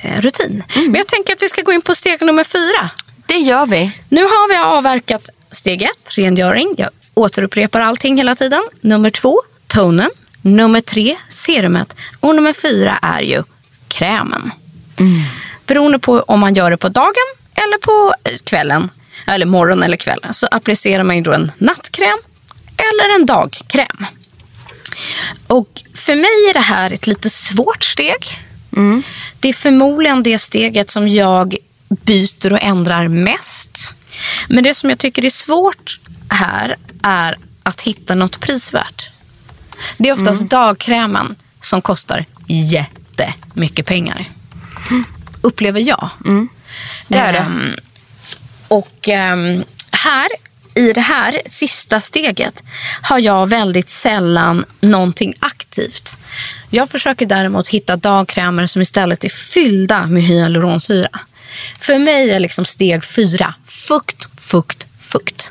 eh, rutin. Men jag tänker att vi ska gå in på steg nummer fyra. Det gör vi. Nu har vi avverkat steg ett, rengöring. Jag återupprepar allting hela tiden. Nummer två, tonen. Nummer tre, serumet. Och nummer fyra är ju krämen. Beroende på om man gör det på dagen eller på eh, kvällen, eller morgon eller kvällen, så applicerar man ju då en nattkräm eller en dagkräm. Och för mig är det här ett lite svårt steg. Det är förmodligen det steget som jag byter och ändrar mest. Men det som jag tycker är svårt här är att hitta något prisvärt. Det är oftast dagkrämen som kostar jättemycket pengar. Upplever jag. Det är det. Ehm, och ehm, här, i det här sista steget har jag väldigt sällan någonting aktivt. Jag försöker däremot hitta dagkrämer som istället är fyllda med hyaluronsyra. För mig är liksom steg fyra fukt, fukt, fukt.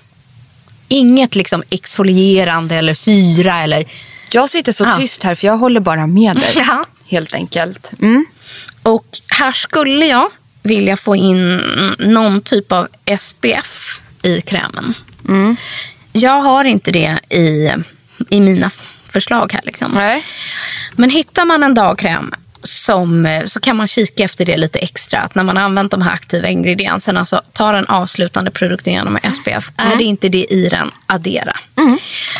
Inget liksom exfolierande eller syra eller... Jag sitter så Ja. tyst här för jag håller bara med dig. (laughs) Ja. Helt enkelt. Mm. Och här skulle jag vilja få in någon typ av SPF i krämen. Jag har inte det i, i mina förslag här. Liksom. Nej. Men hittar man en dagkräm som, så kan man kika efter det lite extra. Att när man har använt de här aktiva ingredienserna så ta den avslutande produkten genom SPF. Är det inte det i den, addera.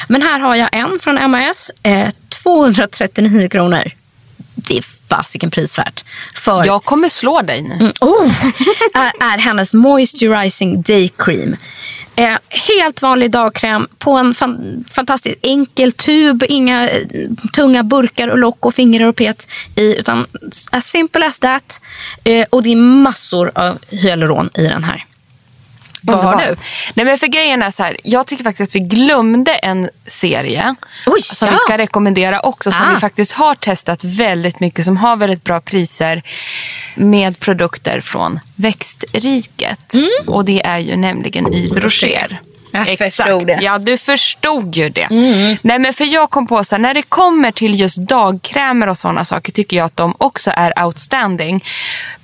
Men här har jag en från MAS. Eh, 239 kronor. Det är fasiken prisvärt. För Jag kommer slå dig nu. Mm, oh, (laughs) är, är hennes Moisturizing Day Cream. Eh, helt vanlig dagkräm på en fan, fantastiskt enkel tub. Inga eh, tunga burkar och lock och fingrar och pet i. Utan as simple as that. Eh, och det är massor av hyaluron i den här. Vad har du? Nej, men för grejen är så här, jag tycker faktiskt att vi glömde en serie Oj, som ja. vi ska rekommendera också. Som Ah. vi faktiskt har testat väldigt mycket. Som har väldigt bra priser med produkter från växtriket. Och det är ju nämligen Yves Rocher. Mm. Jag. Mm. Ja, du förstod ju det. Nej, men för jag kom på så här, när det kommer till just dagkrämer och sådana saker tycker jag att de också är outstanding.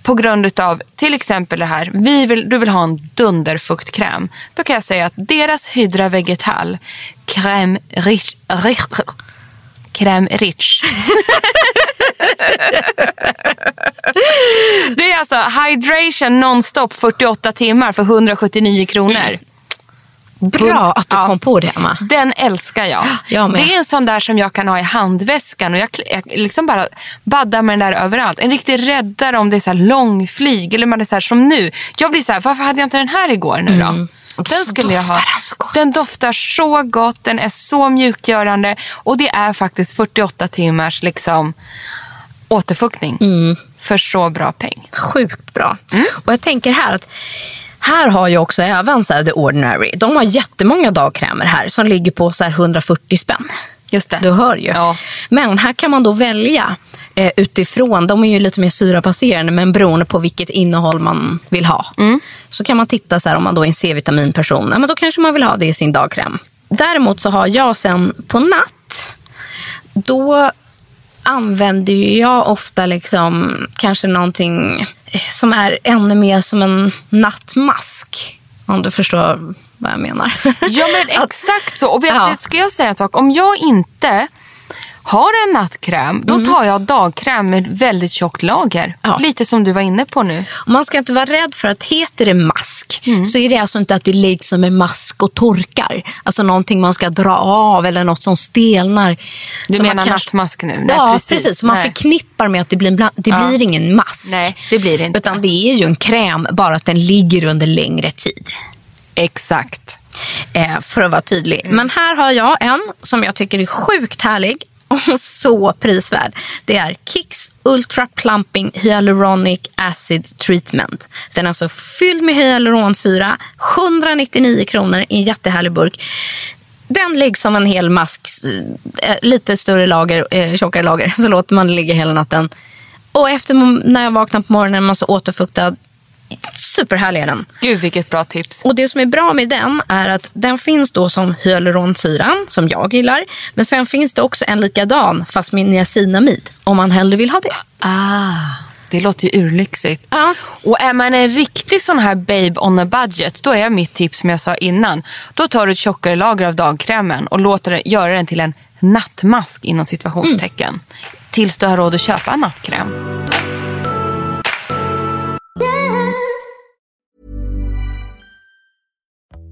På grund av till exempel det här, vi vill, du vill ha en dunderfuktkräm. Då kan jag säga att deras Hydra Vegetal Crème Rich, rich, Crème Rich. (laughs) det är alltså hydration nonstop 48 timmar för 179 kronor. Bra att du Ja. kom på det, Emma. Den älskar jag. Jag. Det är en sån där som jag kan ha i handväskan och jag, jag liksom bara baddar med den där överallt. En riktig räddare om det är så långflyg eller man är så här som nu. Jag blir så här, varför hade jag inte den här igår nu då? Den skulle jag ha. den så gott. Den doftar så gott, den är så mjukgörande och det är faktiskt 48 timmars liksom återfuktning Mm. för så bra peng. Sjukt bra. Mm. Och jag tänker här att här har ju också även så här, The Ordinary. De har jättemånga dagkrämer här som ligger på så här 140 spänn. Just det. Du hör ju. Ja. Men här kan man då välja eh, utifrån, de är ju lite mer syrabaserade men beroende på vilket innehåll man vill ha. Mm. Så kan man titta så här, om man då är en C-vitaminperson, ja, men då kanske man vill ha det i sin dagkräm. Däremot så har jag sen på natt, då använder ju jag ofta liksom kanske någonting eh, som är ännu mer som en nattmask. Om du förstår vad jag menar. Ja men (laughs) exakt så. Och vet, Ja. ska jag säga en sak? Om jag inte har en nattkräm, då tar jag dagkräm med väldigt tjockt lager. Mm. Ja. Lite som du var inne på nu. Man ska inte vara rädd för att heter det mask Mm. så är det alltså inte att det ligger som en mask och torkar. Alltså någonting man ska dra av eller något som stelnar. Du Så man menar kanske- nattmask nu? Nej, ja, precis. precis. Man Nej. förknippar med att det blir, bland... det Ja. blir ingen mask. Nej, det blir det inte. Utan det är ju en kräm, bara att den ligger under längre tid. Exakt. Eh, för att vara tydlig. Mm. Men här har jag en som jag tycker är sjukt härlig och (laughs) så prisvärd. Det är Kicks Ultra Plumping Hyaluronic Acid Treatment. Den är alltså fylld med hyaluronsyra. 199 kronor i en jättehärlig burk. Den läggs som en hel mask, eh, lite större lager, eh, tjockare lager. (laughs) Så låter man det ligga hela natten. Och efter när jag vaknar på morgonen är man så återfuktad. Superhärlig är den. Gud vilket bra tips. Och det som är bra med den är att den finns då som hyaluronsyran, som jag gillar. Men sen finns det också en likadan, fast med niacinamid, om man hellre vill ha det. Ah, det låter ju urlyxigt. Ja. Och är man en riktig sån här babe on a budget, då är mitt tips som jag sa innan. Då tar du ett tjockare lager av dagkrämen och låter den, göra den till en nattmask inom situationstecken. Tills du har råd att köpa en nattkräm.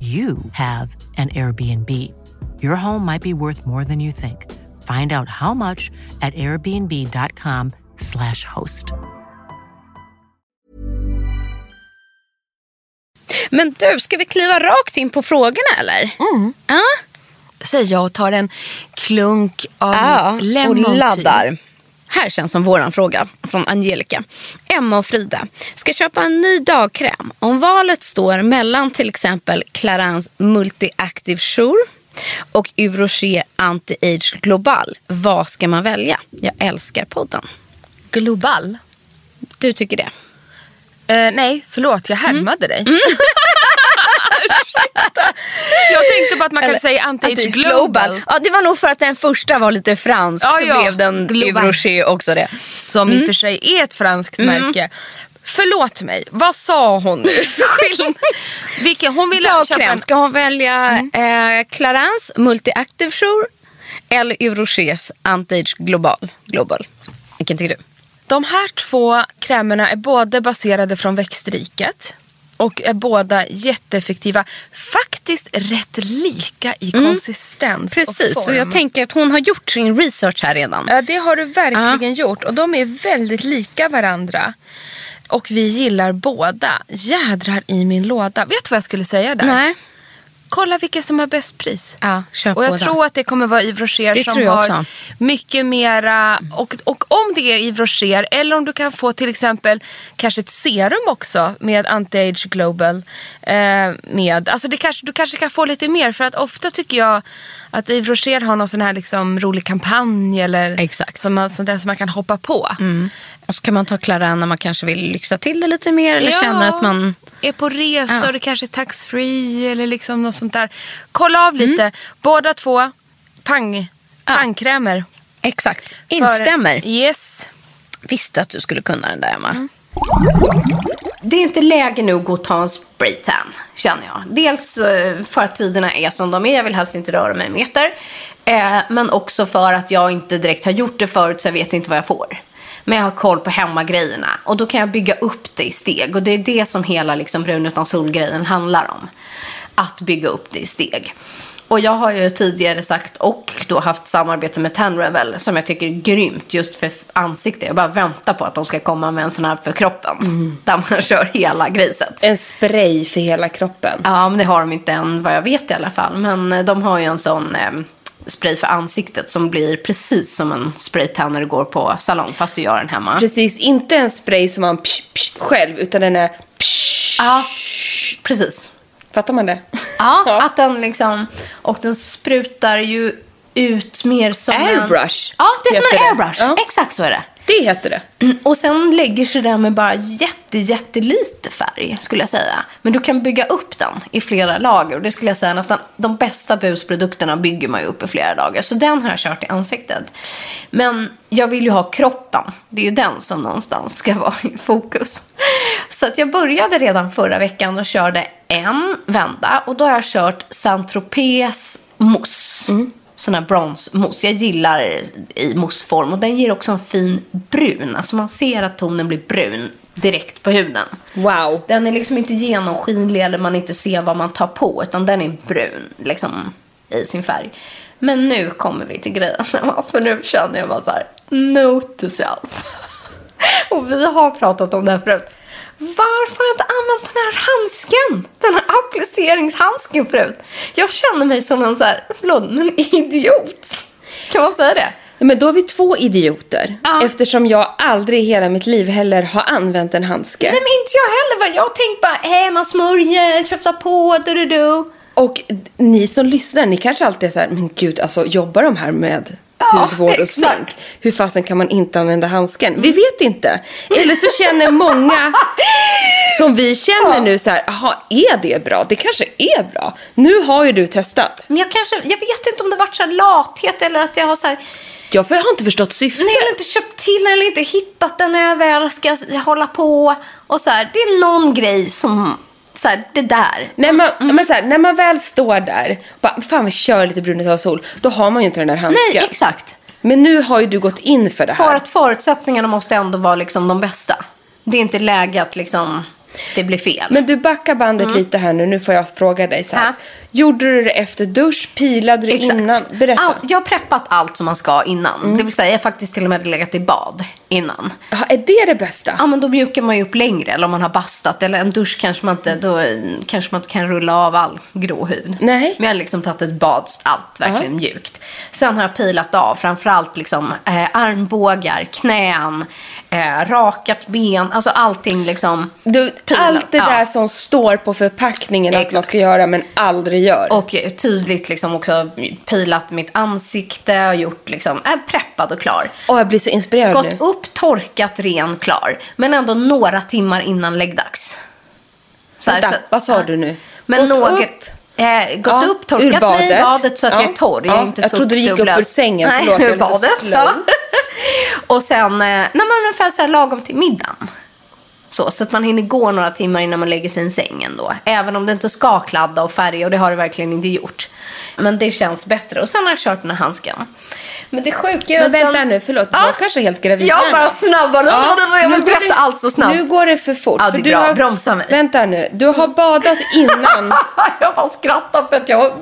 you have an Airbnb. Your home might be worth more than you think. Find out how much at airbnb.com/slash host. Men du, ska vi kliva rakt in på frågorna eller? Mm. Ja. Säger jag och tar en klunk av Ja, mitt och lemon tea. Här känns som våran fråga från Angelica. Emma och Frida ska köpa en ny dagkräm. Om valet står mellan till exempel Clarins Multi-Active Sure och Yves Rocher Anti-Age Global. Vad ska man välja? Jag älskar podden. Global? Du tycker det? Eh, nej, förlåt. Jag härmade dig. Ursäkta. (laughs) jag tänkte bara att man kan Eller, säga anti-age Anti-Age global. Ja, det var nog för att den första var lite fransk Ja, så ja. blev den Global. Rocher också det. Som i och för sig är ett franskt Mm. märke. Förlåt mig, vad sa hon nu? (laughs) Vilken, hon ville köpa Dagkräm, en... Mm. ska hon välja eh, Clarins Multi-Active Sure eller Yves Rochers Anti-Age Global? Global? Vilken tycker du? De här två krämerna är båda baserade från växtriket. Och är båda jätteeffektiva. Faktiskt rätt lika i konsistens och Mm. Precis, form. så jag tänker att hon har gjort sin research här redan. Ja, det har du verkligen gjort. Och de är väldigt lika varandra. Och vi gillar båda. Jädrar i min låda. Vet du vad jag skulle säga där? Nej. Kolla vilka som har bäst pris. Ja, köp Och jag tror att det kommer vara Yves Rocher Det som har också. mycket mera. Och, och om det är Yves Rocher eller om du kan få till exempel kanske ett serum också med Anti-Age Global. Eh, med. Alltså det kanske, du kanske kan få lite mer för att ofta tycker jag att Yves Rocher har någon sån här liksom rolig kampanj eller Exakt. Som, man, sånt där som man kan hoppa på. Och så kan man ta Clarin när man kanske vill lyxa till det lite mer eller Ja. känner att man... är på resa Ja. och det kanske är taxfree eller liksom något sånt där. Kolla av lite. Mm. Båda två pang, pangkrämer. Exakt, För- instämmer. Yes. Visste att du skulle kunna den där Emma. Det är inte läge nu att gå och ta en spraytan, känner jag. Dels eh, för att tiderna är som de är, jag vill helst inte röra mig en meter. Eh, men också för att jag inte direkt har gjort det förut så jag vet inte vad jag får. Men jag har koll på hemmagrejerna och då kan jag bygga upp det i steg. Och det är det som hela liksom, brun utan sol-grejen handlar om. Att bygga upp det i steg. Och jag har ju tidigare sagt och då haft samarbete med Tenrevel som jag tycker är grymt just för ansikte. Jag bara väntar på att de ska komma med en sån här för kroppen. Där man (laughs) kör hela griset. En spray för hela kroppen. Ja, men det har de inte än vad jag vet i alla fall. Men eh, de har ju en sån eh, spray för ansiktet som blir precis som en spraytan när du går på salong fast du gör den hemma. Precis, inte en spray som man psh, psh, själv utan den är psh. Ja, precis. Fattar man det? (laughs) Ja, att den liksom, och den sprutar ju ut mer som Airbrush En, ja, det är som en det. airbrush. Ja. Exakt så är det. Det heter det. (clears throat) Och sen lägger sig den med bara jätte, jättelite färg, skulle jag säga. Men du kan bygga upp den i flera lager. Och det skulle jag säga nästan, de bästa busprodukterna bygger man ju upp i flera lager. Så den har jag kört i ansiktet. Men jag vill ju ha kroppen. Det är ju den som någonstans ska vara i fokus. Så att jag började redan förra veckan och körde en vända. Och då har jag kört Saint-Tropez mousse. Sån här bronsmousse. Jag gillar i mousseform. Och den ger också en fin brun. Alltså man ser att tonen blir brun direkt på huden. Wow. Den är liksom inte genomskinlig eller man inte ser vad man tar på. Utan den är brun liksom i sin färg. Men nu kommer vi till grejen. (laughs) För nu känner jag bara så här. Note to self. (laughs) Och vi har pratat om det här förut. Varför har jag inte använt den här handsken? Den här appliceringshandsken förut. Jag känner mig som en så här, förlåt, en idiot. Kan man säga det? Men då är vi två idioter. Ja. Eftersom jag aldrig i hela mitt liv heller har använt en handske. Nej men inte jag heller. Jag har tänkt bara, eh, man smörjer, tjafsar på, du du du. Och ni som lyssnar, ni kanske alltid är så här, men gud, alltså jobbar de här med Ja, hudvård och smink? Hur fasen kan man inte använda handsken? Vi vet inte. Eller så känner många (laughs) som vi känner nu så här, jaha, är det bra? Det kanske är bra. Nu har ju du testat. Men jag kanske, jag vet inte om det varit så lathet eller att jag har så här, Jag har inte förstått syftet. nej, eller inte köpt till den eller inte hittat den när jag väl ska hålla på. Och så här, det är någon grej som, så här, det där. När man, men så här, när man väl står där, bara, fan vi kör lite brunet av sol, då har man ju inte den där handsken. Nej, exakt. Men nu har ju du gått in för det här. För att förutsättningarna måste ändå vara liksom de bästa. Det är inte läge att liksom... det blir fel. Men du backar bandet lite här nu. Nu får jag fråga dig så här. Ja. Gjorde du det efter dusch? Pilade du innan? Berätta. All, jag har preppat allt som man ska innan. Det vill säga jag har faktiskt till och med legat i bad innan. Ja, är det det bästa? Ja, men då mjukar man ju upp längre. Eller om man har bastat. Eller en dusch kanske man inte, då kanske man inte kan rulla av all grå hud. Nej. Men jag har liksom tagit ett bad, allt verkligen mjukt. Sen har jag pilat av framförallt liksom, eh, armbågar, knän, eh, rakat ben. Alltså allting liksom. Du, allt det Ja. där som står på förpackningen att man Exakt. ska göra men aldrig gör. Och tydligt liksom också pilat mitt ansikte och gjort liksom, är preppad och klar. Åh, jag blir så inspirerad Gått nu. upp, torkat, ren, klar. Men ändå några timmar innan läggdags. Så här, Vänta, så- vad sa du nu? Men Gått något, upp? Eh, gått Ja, upp, torkat mig i badet. så att Ja, jag är torr. Jag, är ja, inte jag trodde du gick upp ur sängen. Nej, Förlåt, är ur badet. Ja. (laughs) och sen, eh, nej, men ungefär så här lagom till middagen. Så, så att man hinner gå några timmar innan man lägger sig i sängen då. Även om det inte ska kladda och färga och det har det verkligen inte gjort. Men det känns bättre. Och sen har jag kört den här handsken. Men det sjuka är Men att vänta den- nu, förlåt. Ja. Jag kanske är helt gravid Jag bara snabbare. Jag nu vill berätta det- allt så snabbt. Nu går det för fort. Ja, det är du bra. Har, Bromsa mig. Vänta nu. Du har badat innan. (laughs) jag bara skrattar för att jag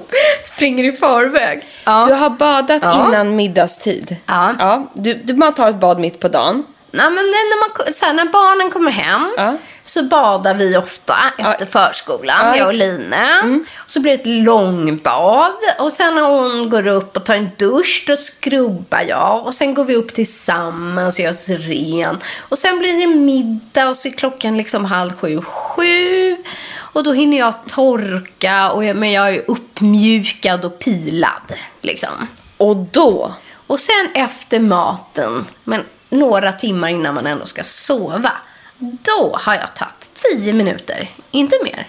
springer i förväg. Du har badat Ja. innan middagstid. Ja. ja du, du, man tar ett bad mitt på dagen. Nej, men när, man, så här, när barnen kommer hem Ja. så badar vi ofta efter förskolan, Ja, jag och Line. Så blir det ett långbad och sen när hon går upp och tar en dusch då skrubbar jag och sen går vi upp tillsammans och gör oss ren. Och sen blir det middag och så är klockan liksom halv sju, sju. Och då hinner jag torka, och jag, men jag är uppmjukad och pilad. Liksom. Och då? Och sen efter maten, men några timmar innan man ändå ska sova, då har jag tagit 10 minuter, inte mer,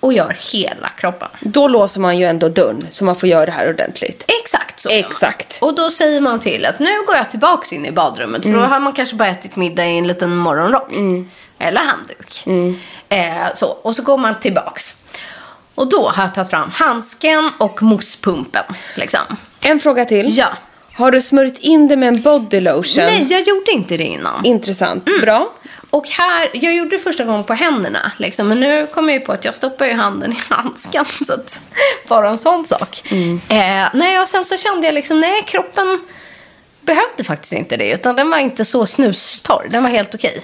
och gör hela kroppen. Då låser man ju ändå dörren så man får göra det här ordentligt. Exakt så. Exakt. Och då säger man till att nu går jag tillbaks in i badrummet. För då har man kanske bara ätit middag i en liten morgonrock. Eller handduk. Eh, så. Och så går man tillbaks. Och då har jag tagit fram handsken och mousspumpen. Liksom. En fråga till. Ja. Har du smörjt in det med en body lotion? Nej, jag gjorde inte det innan. Intressant. Bra. Och här, jag gjorde det första gången på händerna. Liksom, men nu kommer jag ju på att jag stoppar ju handen i (laughs) handsken. Så att, bara en sån sak. Eh, nej, och sen så kände jag liksom, nej, kroppen behövde faktiskt inte det. Utan den var inte så snustorr. Den var helt okej.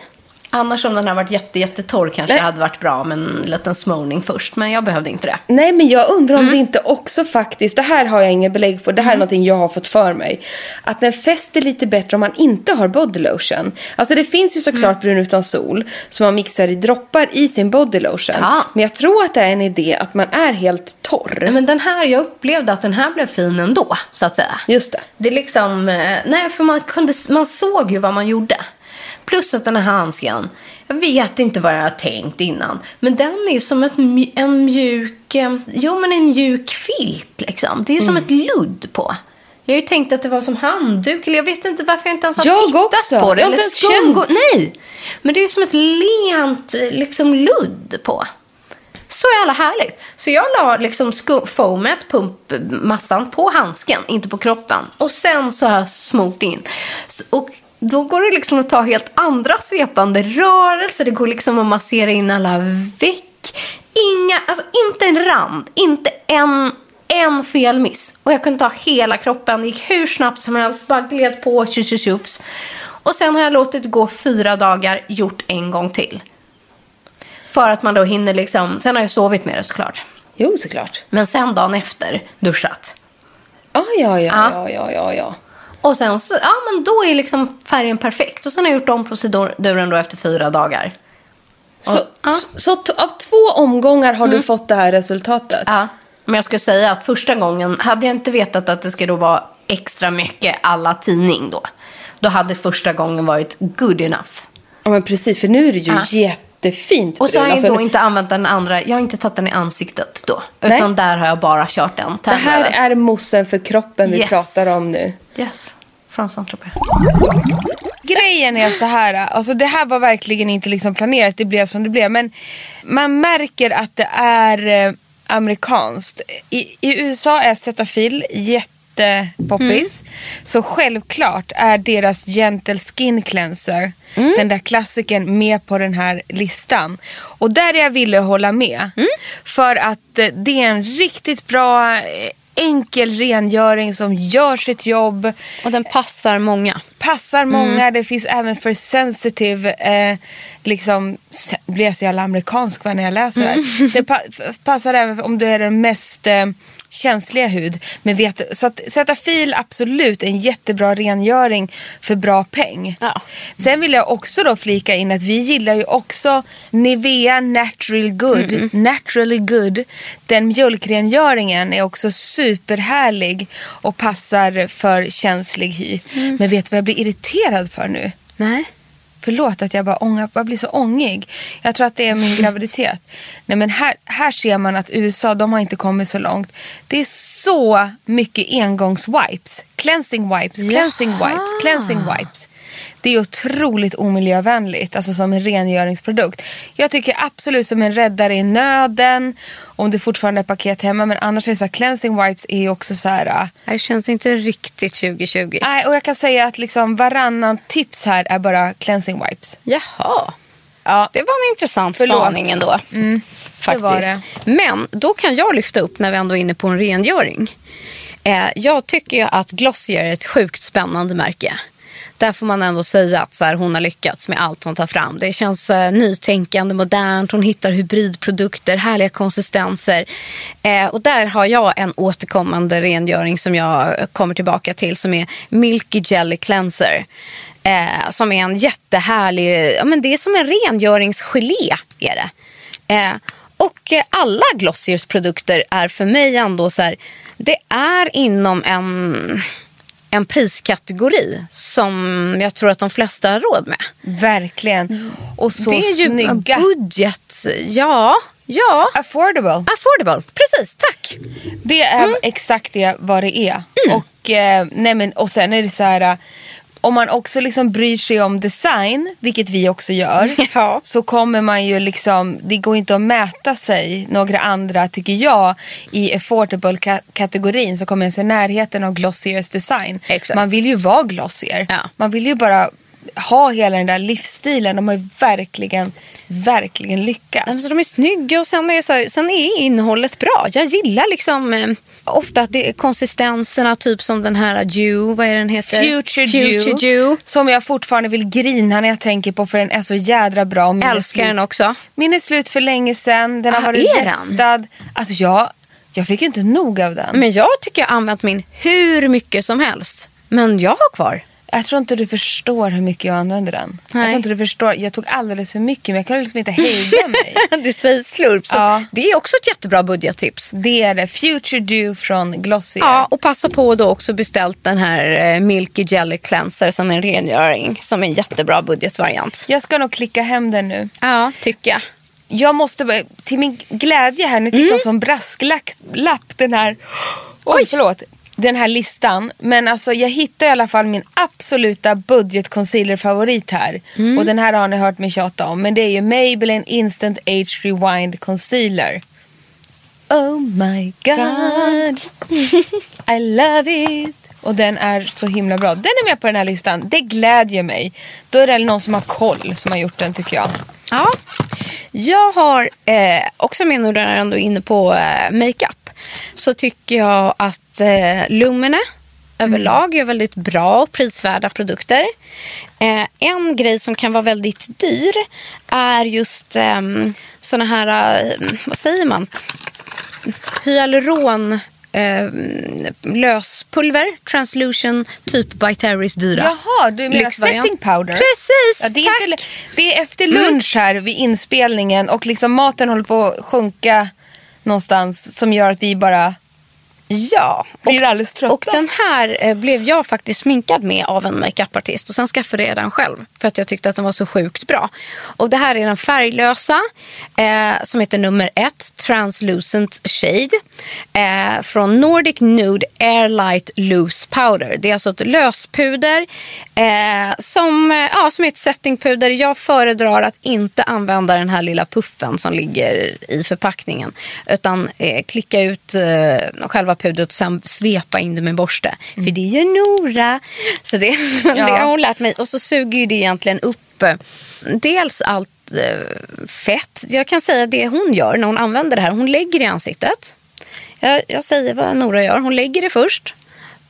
Annars om den hade varit jätte, jättetorr kanske Nej. det hade varit bra med en liten smoning först. Men jag behövde inte det. Nej, men jag undrar om det inte också faktiskt, det här har jag inget belägg på, det här är någonting jag har fått för mig. Att den fäster lite bättre om man inte har body lotion. Alltså det finns ju såklart brun utan sol som man mixar i droppar i sin body lotion. Ja. Men jag tror att det är en idé att man är helt torr. Men den här, jag upplevde att den här blev fin ändå, så att säga. Just det. Det är liksom, eh, nej för man, kunde, man såg ju vad man gjorde. Plus att den här handsken, jag vet inte vad jag har tänkt innan. Men den är som ett, en mjuk, eh, jo men en mjuk filt liksom. Det är som ett ludd på. Jag har ju tänkt att det var som handduk, eller jag vet inte varför jag inte ens har Jag tittat också. på det. Jag har inte ens känt. Nej, men det är ju som ett lent eh, liksom ludd på. Så jävla härligt. Så jag la liksom foamet, pumpmassan, på handsken, inte på kroppen. Och sen så har jag smort in. Så, och då går det liksom att ta helt andra svepande rörelser. Det går liksom att massera in alla veck. Inga, alltså inte en rand, inte en, en felmiss. Och jag kunde ta hela kroppen, det gick hur snabbt som helst, bara gled på, tjus. Och sen har jag låtit gå fyra dagar, gjort en gång till. För att man då hinner liksom, sen har jag sovit med det såklart. Jo, såklart. Men sen dagen efter, duschat. Ah, ja, ja, Ja. ja, ja, ja, ja. Och sen så, ja men då är liksom färgen perfekt. Och sen har jag gjort om proceduren då efter fyra dagar. Så, Och- ja. så, så t- av två omgångar har du fått det här resultatet? Ja, men jag skulle säga att första gången, hade jag inte vetat att det då vara extra mycket alla tidning då. Då hade första gången varit good enough. Ja, men precis, för nu är det ju Ja. Jättefint Och så har jag Alltså, då inte använt den andra, jag har inte tagit den i ansiktet då. Nej. Utan där har jag bara kört den. Det här är mossen för kroppen vi Yes. pratar om nu. Yes, från Saint-Tropez. Grejen är så här, alltså det här var verkligen inte liksom planerat, det blev som det blev. Men man märker att det är eh, amerikanskt. I, I USA är Cetaphil jättepoppis. Så självklart är deras Gentle Skin Cleanser, den där klassikern, med på den här listan. Och där är jag att hålla med. För att eh, det är en riktigt bra eh, enkel rengöring som gör sitt jobb. Och den passar många. Passar många. Det finns även för sensitive, eh, liksom, blir jag så jävla amerikansk när jag läser det här. Det pa passar även om du är den mest eh, känsliga hud. Men vet, så att Cetaphil absolut en jättebra rengöring för bra peng. Sen vill jag också då flika in att vi gillar ju också Nivea Natural Good. Naturally Good. Den mjölkrengöringen är också superhärlig och passar för känslig hy. Men vet du vad jag blir irriterad för nu? Nej. Förlåt att jag bara, ångar, bara blir så ångig. Jag tror att det är min (laughs) graviditet. Nej, men här, här ser man att USA de har inte kommit så långt. Det är så mycket engångswipes. Cleansing wipes, cleansing wipes, cleansing wipes. Det är otroligt omiljövänligt, alltså som en rengöringsprodukt. Jag tycker absolut som en räddare i nöden, om du fortfarande har paket hemma. Men annars är det så här, cleansing wipes är också så här... äh, Det känns inte riktigt 2020. Nej, och jag kan säga att liksom varannan tips här är bara cleansing wipes. Jaha. Ja. Det var en intressant Förlåt. spaning ändå. Faktiskt. var det. Men då kan jag lyfta upp när vi ändå är inne på en rengöring. Eh, jag tycker ju att Glossier är ett sjukt spännande märke. Där får man ändå säga att så här, hon har lyckats med allt hon tar fram. Det känns eh, nytänkande, modernt. Hon hittar hybridprodukter, härliga konsistenser. Eh, och där har jag en återkommande rengöring som jag kommer tillbaka till som är Milky Jelly Cleanser. Eh, som är en jättehärlig, ja, men det är som en rengöringsgelé. Är det. Eh, och alla Glossiers produkter är för mig ändå så här, det är inom en, en priskategori som jag tror att de flesta har råd med. Verkligen. Och så det är ju snygga. budget, ja, ja. Affordable. Affordable, precis, tack. Det är exakt det vad det är. Och, eh, nej men, och sen är det så här. Om man också liksom bryr sig om design, vilket vi också gör, (laughs) Ja. så kommer man ju liksom, det går inte att mäta sig några andra, tycker jag, i affordable-kategorin så kommer ens i närheten av Glossiers design. Exakt. Man vill ju vara Glossier. Ja. Man vill ju bara ha hela den där livsstilen. De har ju verkligen, verkligen lyckats. Nej, men så de är snygga och sen är, så här, sen är innehållet bra. Jag gillar liksom eh, ofta att det är konsistenserna, typ som den här Dew, vad är den heter? Future, Future Dew, Dew. Som jag fortfarande vill grina när jag tänker på för den är så jädra bra. Min Älskar den också. Min är slut för länge sedan. Den har Ah, varit restad. Alltså jag, jag fick inte nog av den. Men jag tycker jag har använt min hur mycket som helst. Men jag har kvar. Jag tror inte du förstår hur mycket jag använder den. Jag Nej. tror inte du förstår. Jag tog alldeles för mycket men jag kunde liksom inte hejda (laughs) mig. det säger slurp. Så Ja. Det är också ett jättebra budgettips. Det är det. Future Dew från Glossier. Ja, och passa på då också beställt den här eh, Milky Jelly Cleanser som en rengöring. Som är en jättebra budgetvariant. Jag ska nog klicka hem den nu. Ja, tycker jag. Jag måste, till min glädje här, nu fick jag som brasklapp lapp den här, (gasps) oj, förlåt, den här listan. Men alltså jag hittar i alla fall min absoluta budget-concealer-favorit här. Och den här har ni hört mig tjata om. Men det är ju Maybelline Instant Age Rewind Concealer. Oh my god, (laughs) I love it. Och den är så himla bra. Den är med på den här listan. Det glädjer mig. Då är det någon som har koll som har gjort den tycker jag. Ja. Jag har eh, också med nu när jag ändå är inne på eh, makeup. Så tycker jag att eh, Lumene överlag gör väldigt bra och prisvärda produkter. Eh, en grej som kan vara väldigt dyr är just eh, såna här, eh, vad säger man? Hyaluron eh, löspulver, translution, typ by Terrys dyra. Jaha, du menar Lyxvariant. setting powder? Precis, Ja, det, är tack. inte, det är efter lunch här vid inspelningen och liksom maten håller på att sjunka någonstans som gör att vi bara Ja, blir alldeles trötta. Och den här eh, blev jag faktiskt sminkad med av en makeupartist och sen skaffade jag den själv. För att jag tyckte att den var så sjukt bra. Och det här är den färglösa eh, som heter nummer ett, Translucent Shade. Eh, från Nordic Nude Airlight Loose Powder. Det är alltså ett löspuder eh, som, eh, ja, som är ett settingpuder. Jag föredrar att inte använda den här lilla puffen som ligger i förpackningen. Utan eh, klicka ut eh, själva pudret och sen svepa in det med borste. Mm. För det gör Nora. Så det, (laughs) ja. det har hon lärt mig. Och så suger det egentligen upp eh, dels allt eh, fett. Jag kan säga det hon gör när hon använder det här. Hon lägger det i ansiktet. Jag, jag säger vad Nora gör. Hon lägger det först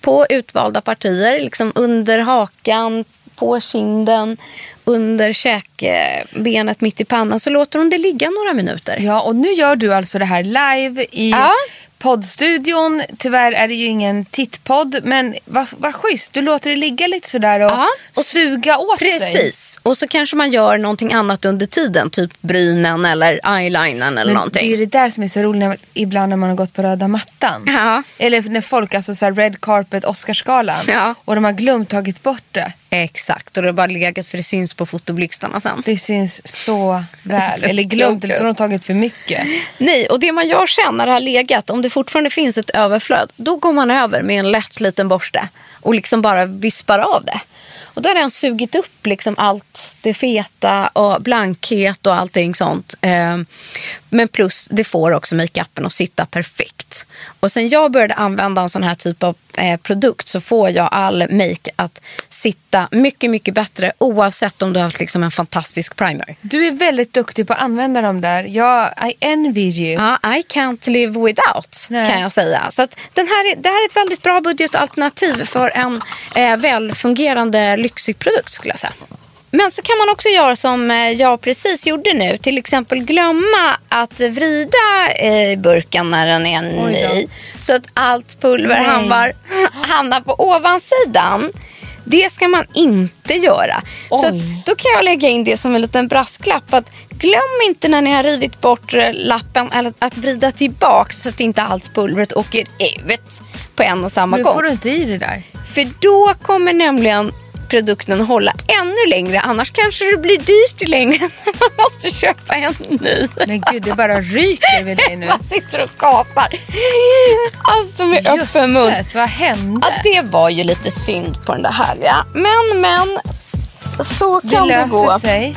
på utvalda partier. Liksom under hakan, på kinden, under käkbenet, mitt i pannan. Så låter hon det ligga några minuter. Ja, och nu gör du alltså det här live i ja poddstudion. Tyvärr är det ju ingen tittpodd men vad, vad schysst. Du låter det ligga lite sådär och, ja, och suga åt precis. sig. Precis. Och så kanske man gör någonting annat under tiden. Typ brynen eller eyelinern eller men någonting. Det är det där som är så roligt när, ibland när man har gått på röda mattan. Ja. Eller när folk, alltså så red carpet Oscarsgalan. Ja. Och de har glömt tagit bort det. Exakt, och det har bara legat för det syns på fotoblixtarna sen. Det syns så väl. (laughs) eller glömt eller så har de tagit för mycket. Nej, och det man gör sen när det har legat, om det fortfarande finns ett överflöd, då går man över med en lätt liten borste och liksom bara vispar av det. Och då har den sugit upp liksom allt det feta och blankhet och allting sånt. Eh, men plus det får också makeupen att sitta perfekt. Och sen jag började använda en sån här typ av eh, produkt så får jag all make att sitta mycket, mycket bättre oavsett om du har haft liksom en fantastisk primer. Du är väldigt duktig på att använda dem där. Jag, I envy you. Ja, I can't live without Nej. kan jag säga. Så att den här är, det här är ett väldigt bra budgetalternativ för en eh, välfungerande lyxig produkt skulle jag säga. Men så kan man också göra som eh, jag precis gjorde nu. Till exempel glömma att vrida i burken när den är ny. Så att allt pulver hamnar, (laughs) hamnar på ovansidan. Det ska man inte göra. Oj. Så då kan jag lägga in det som en liten brasklapp. Att glöm inte när ni har rivit bort eh, lappen eller att vrida tillbaka så att inte allt pulvret åker ut på en och samma nu gång. Nu får du inte i det där. För då kommer nämligen produkten hålla ännu längre. Annars kanske det blir dyrt längre när (laughs) man måste köpa en ny. Men gud, det bara ryker vid dig nu. (laughs) man sitter och kapar. Alltså med Jösses, öppen mun. vad hände? Ja, det var ju lite synd på den där härliga. Men, men. Så kan det, det gå. Sig.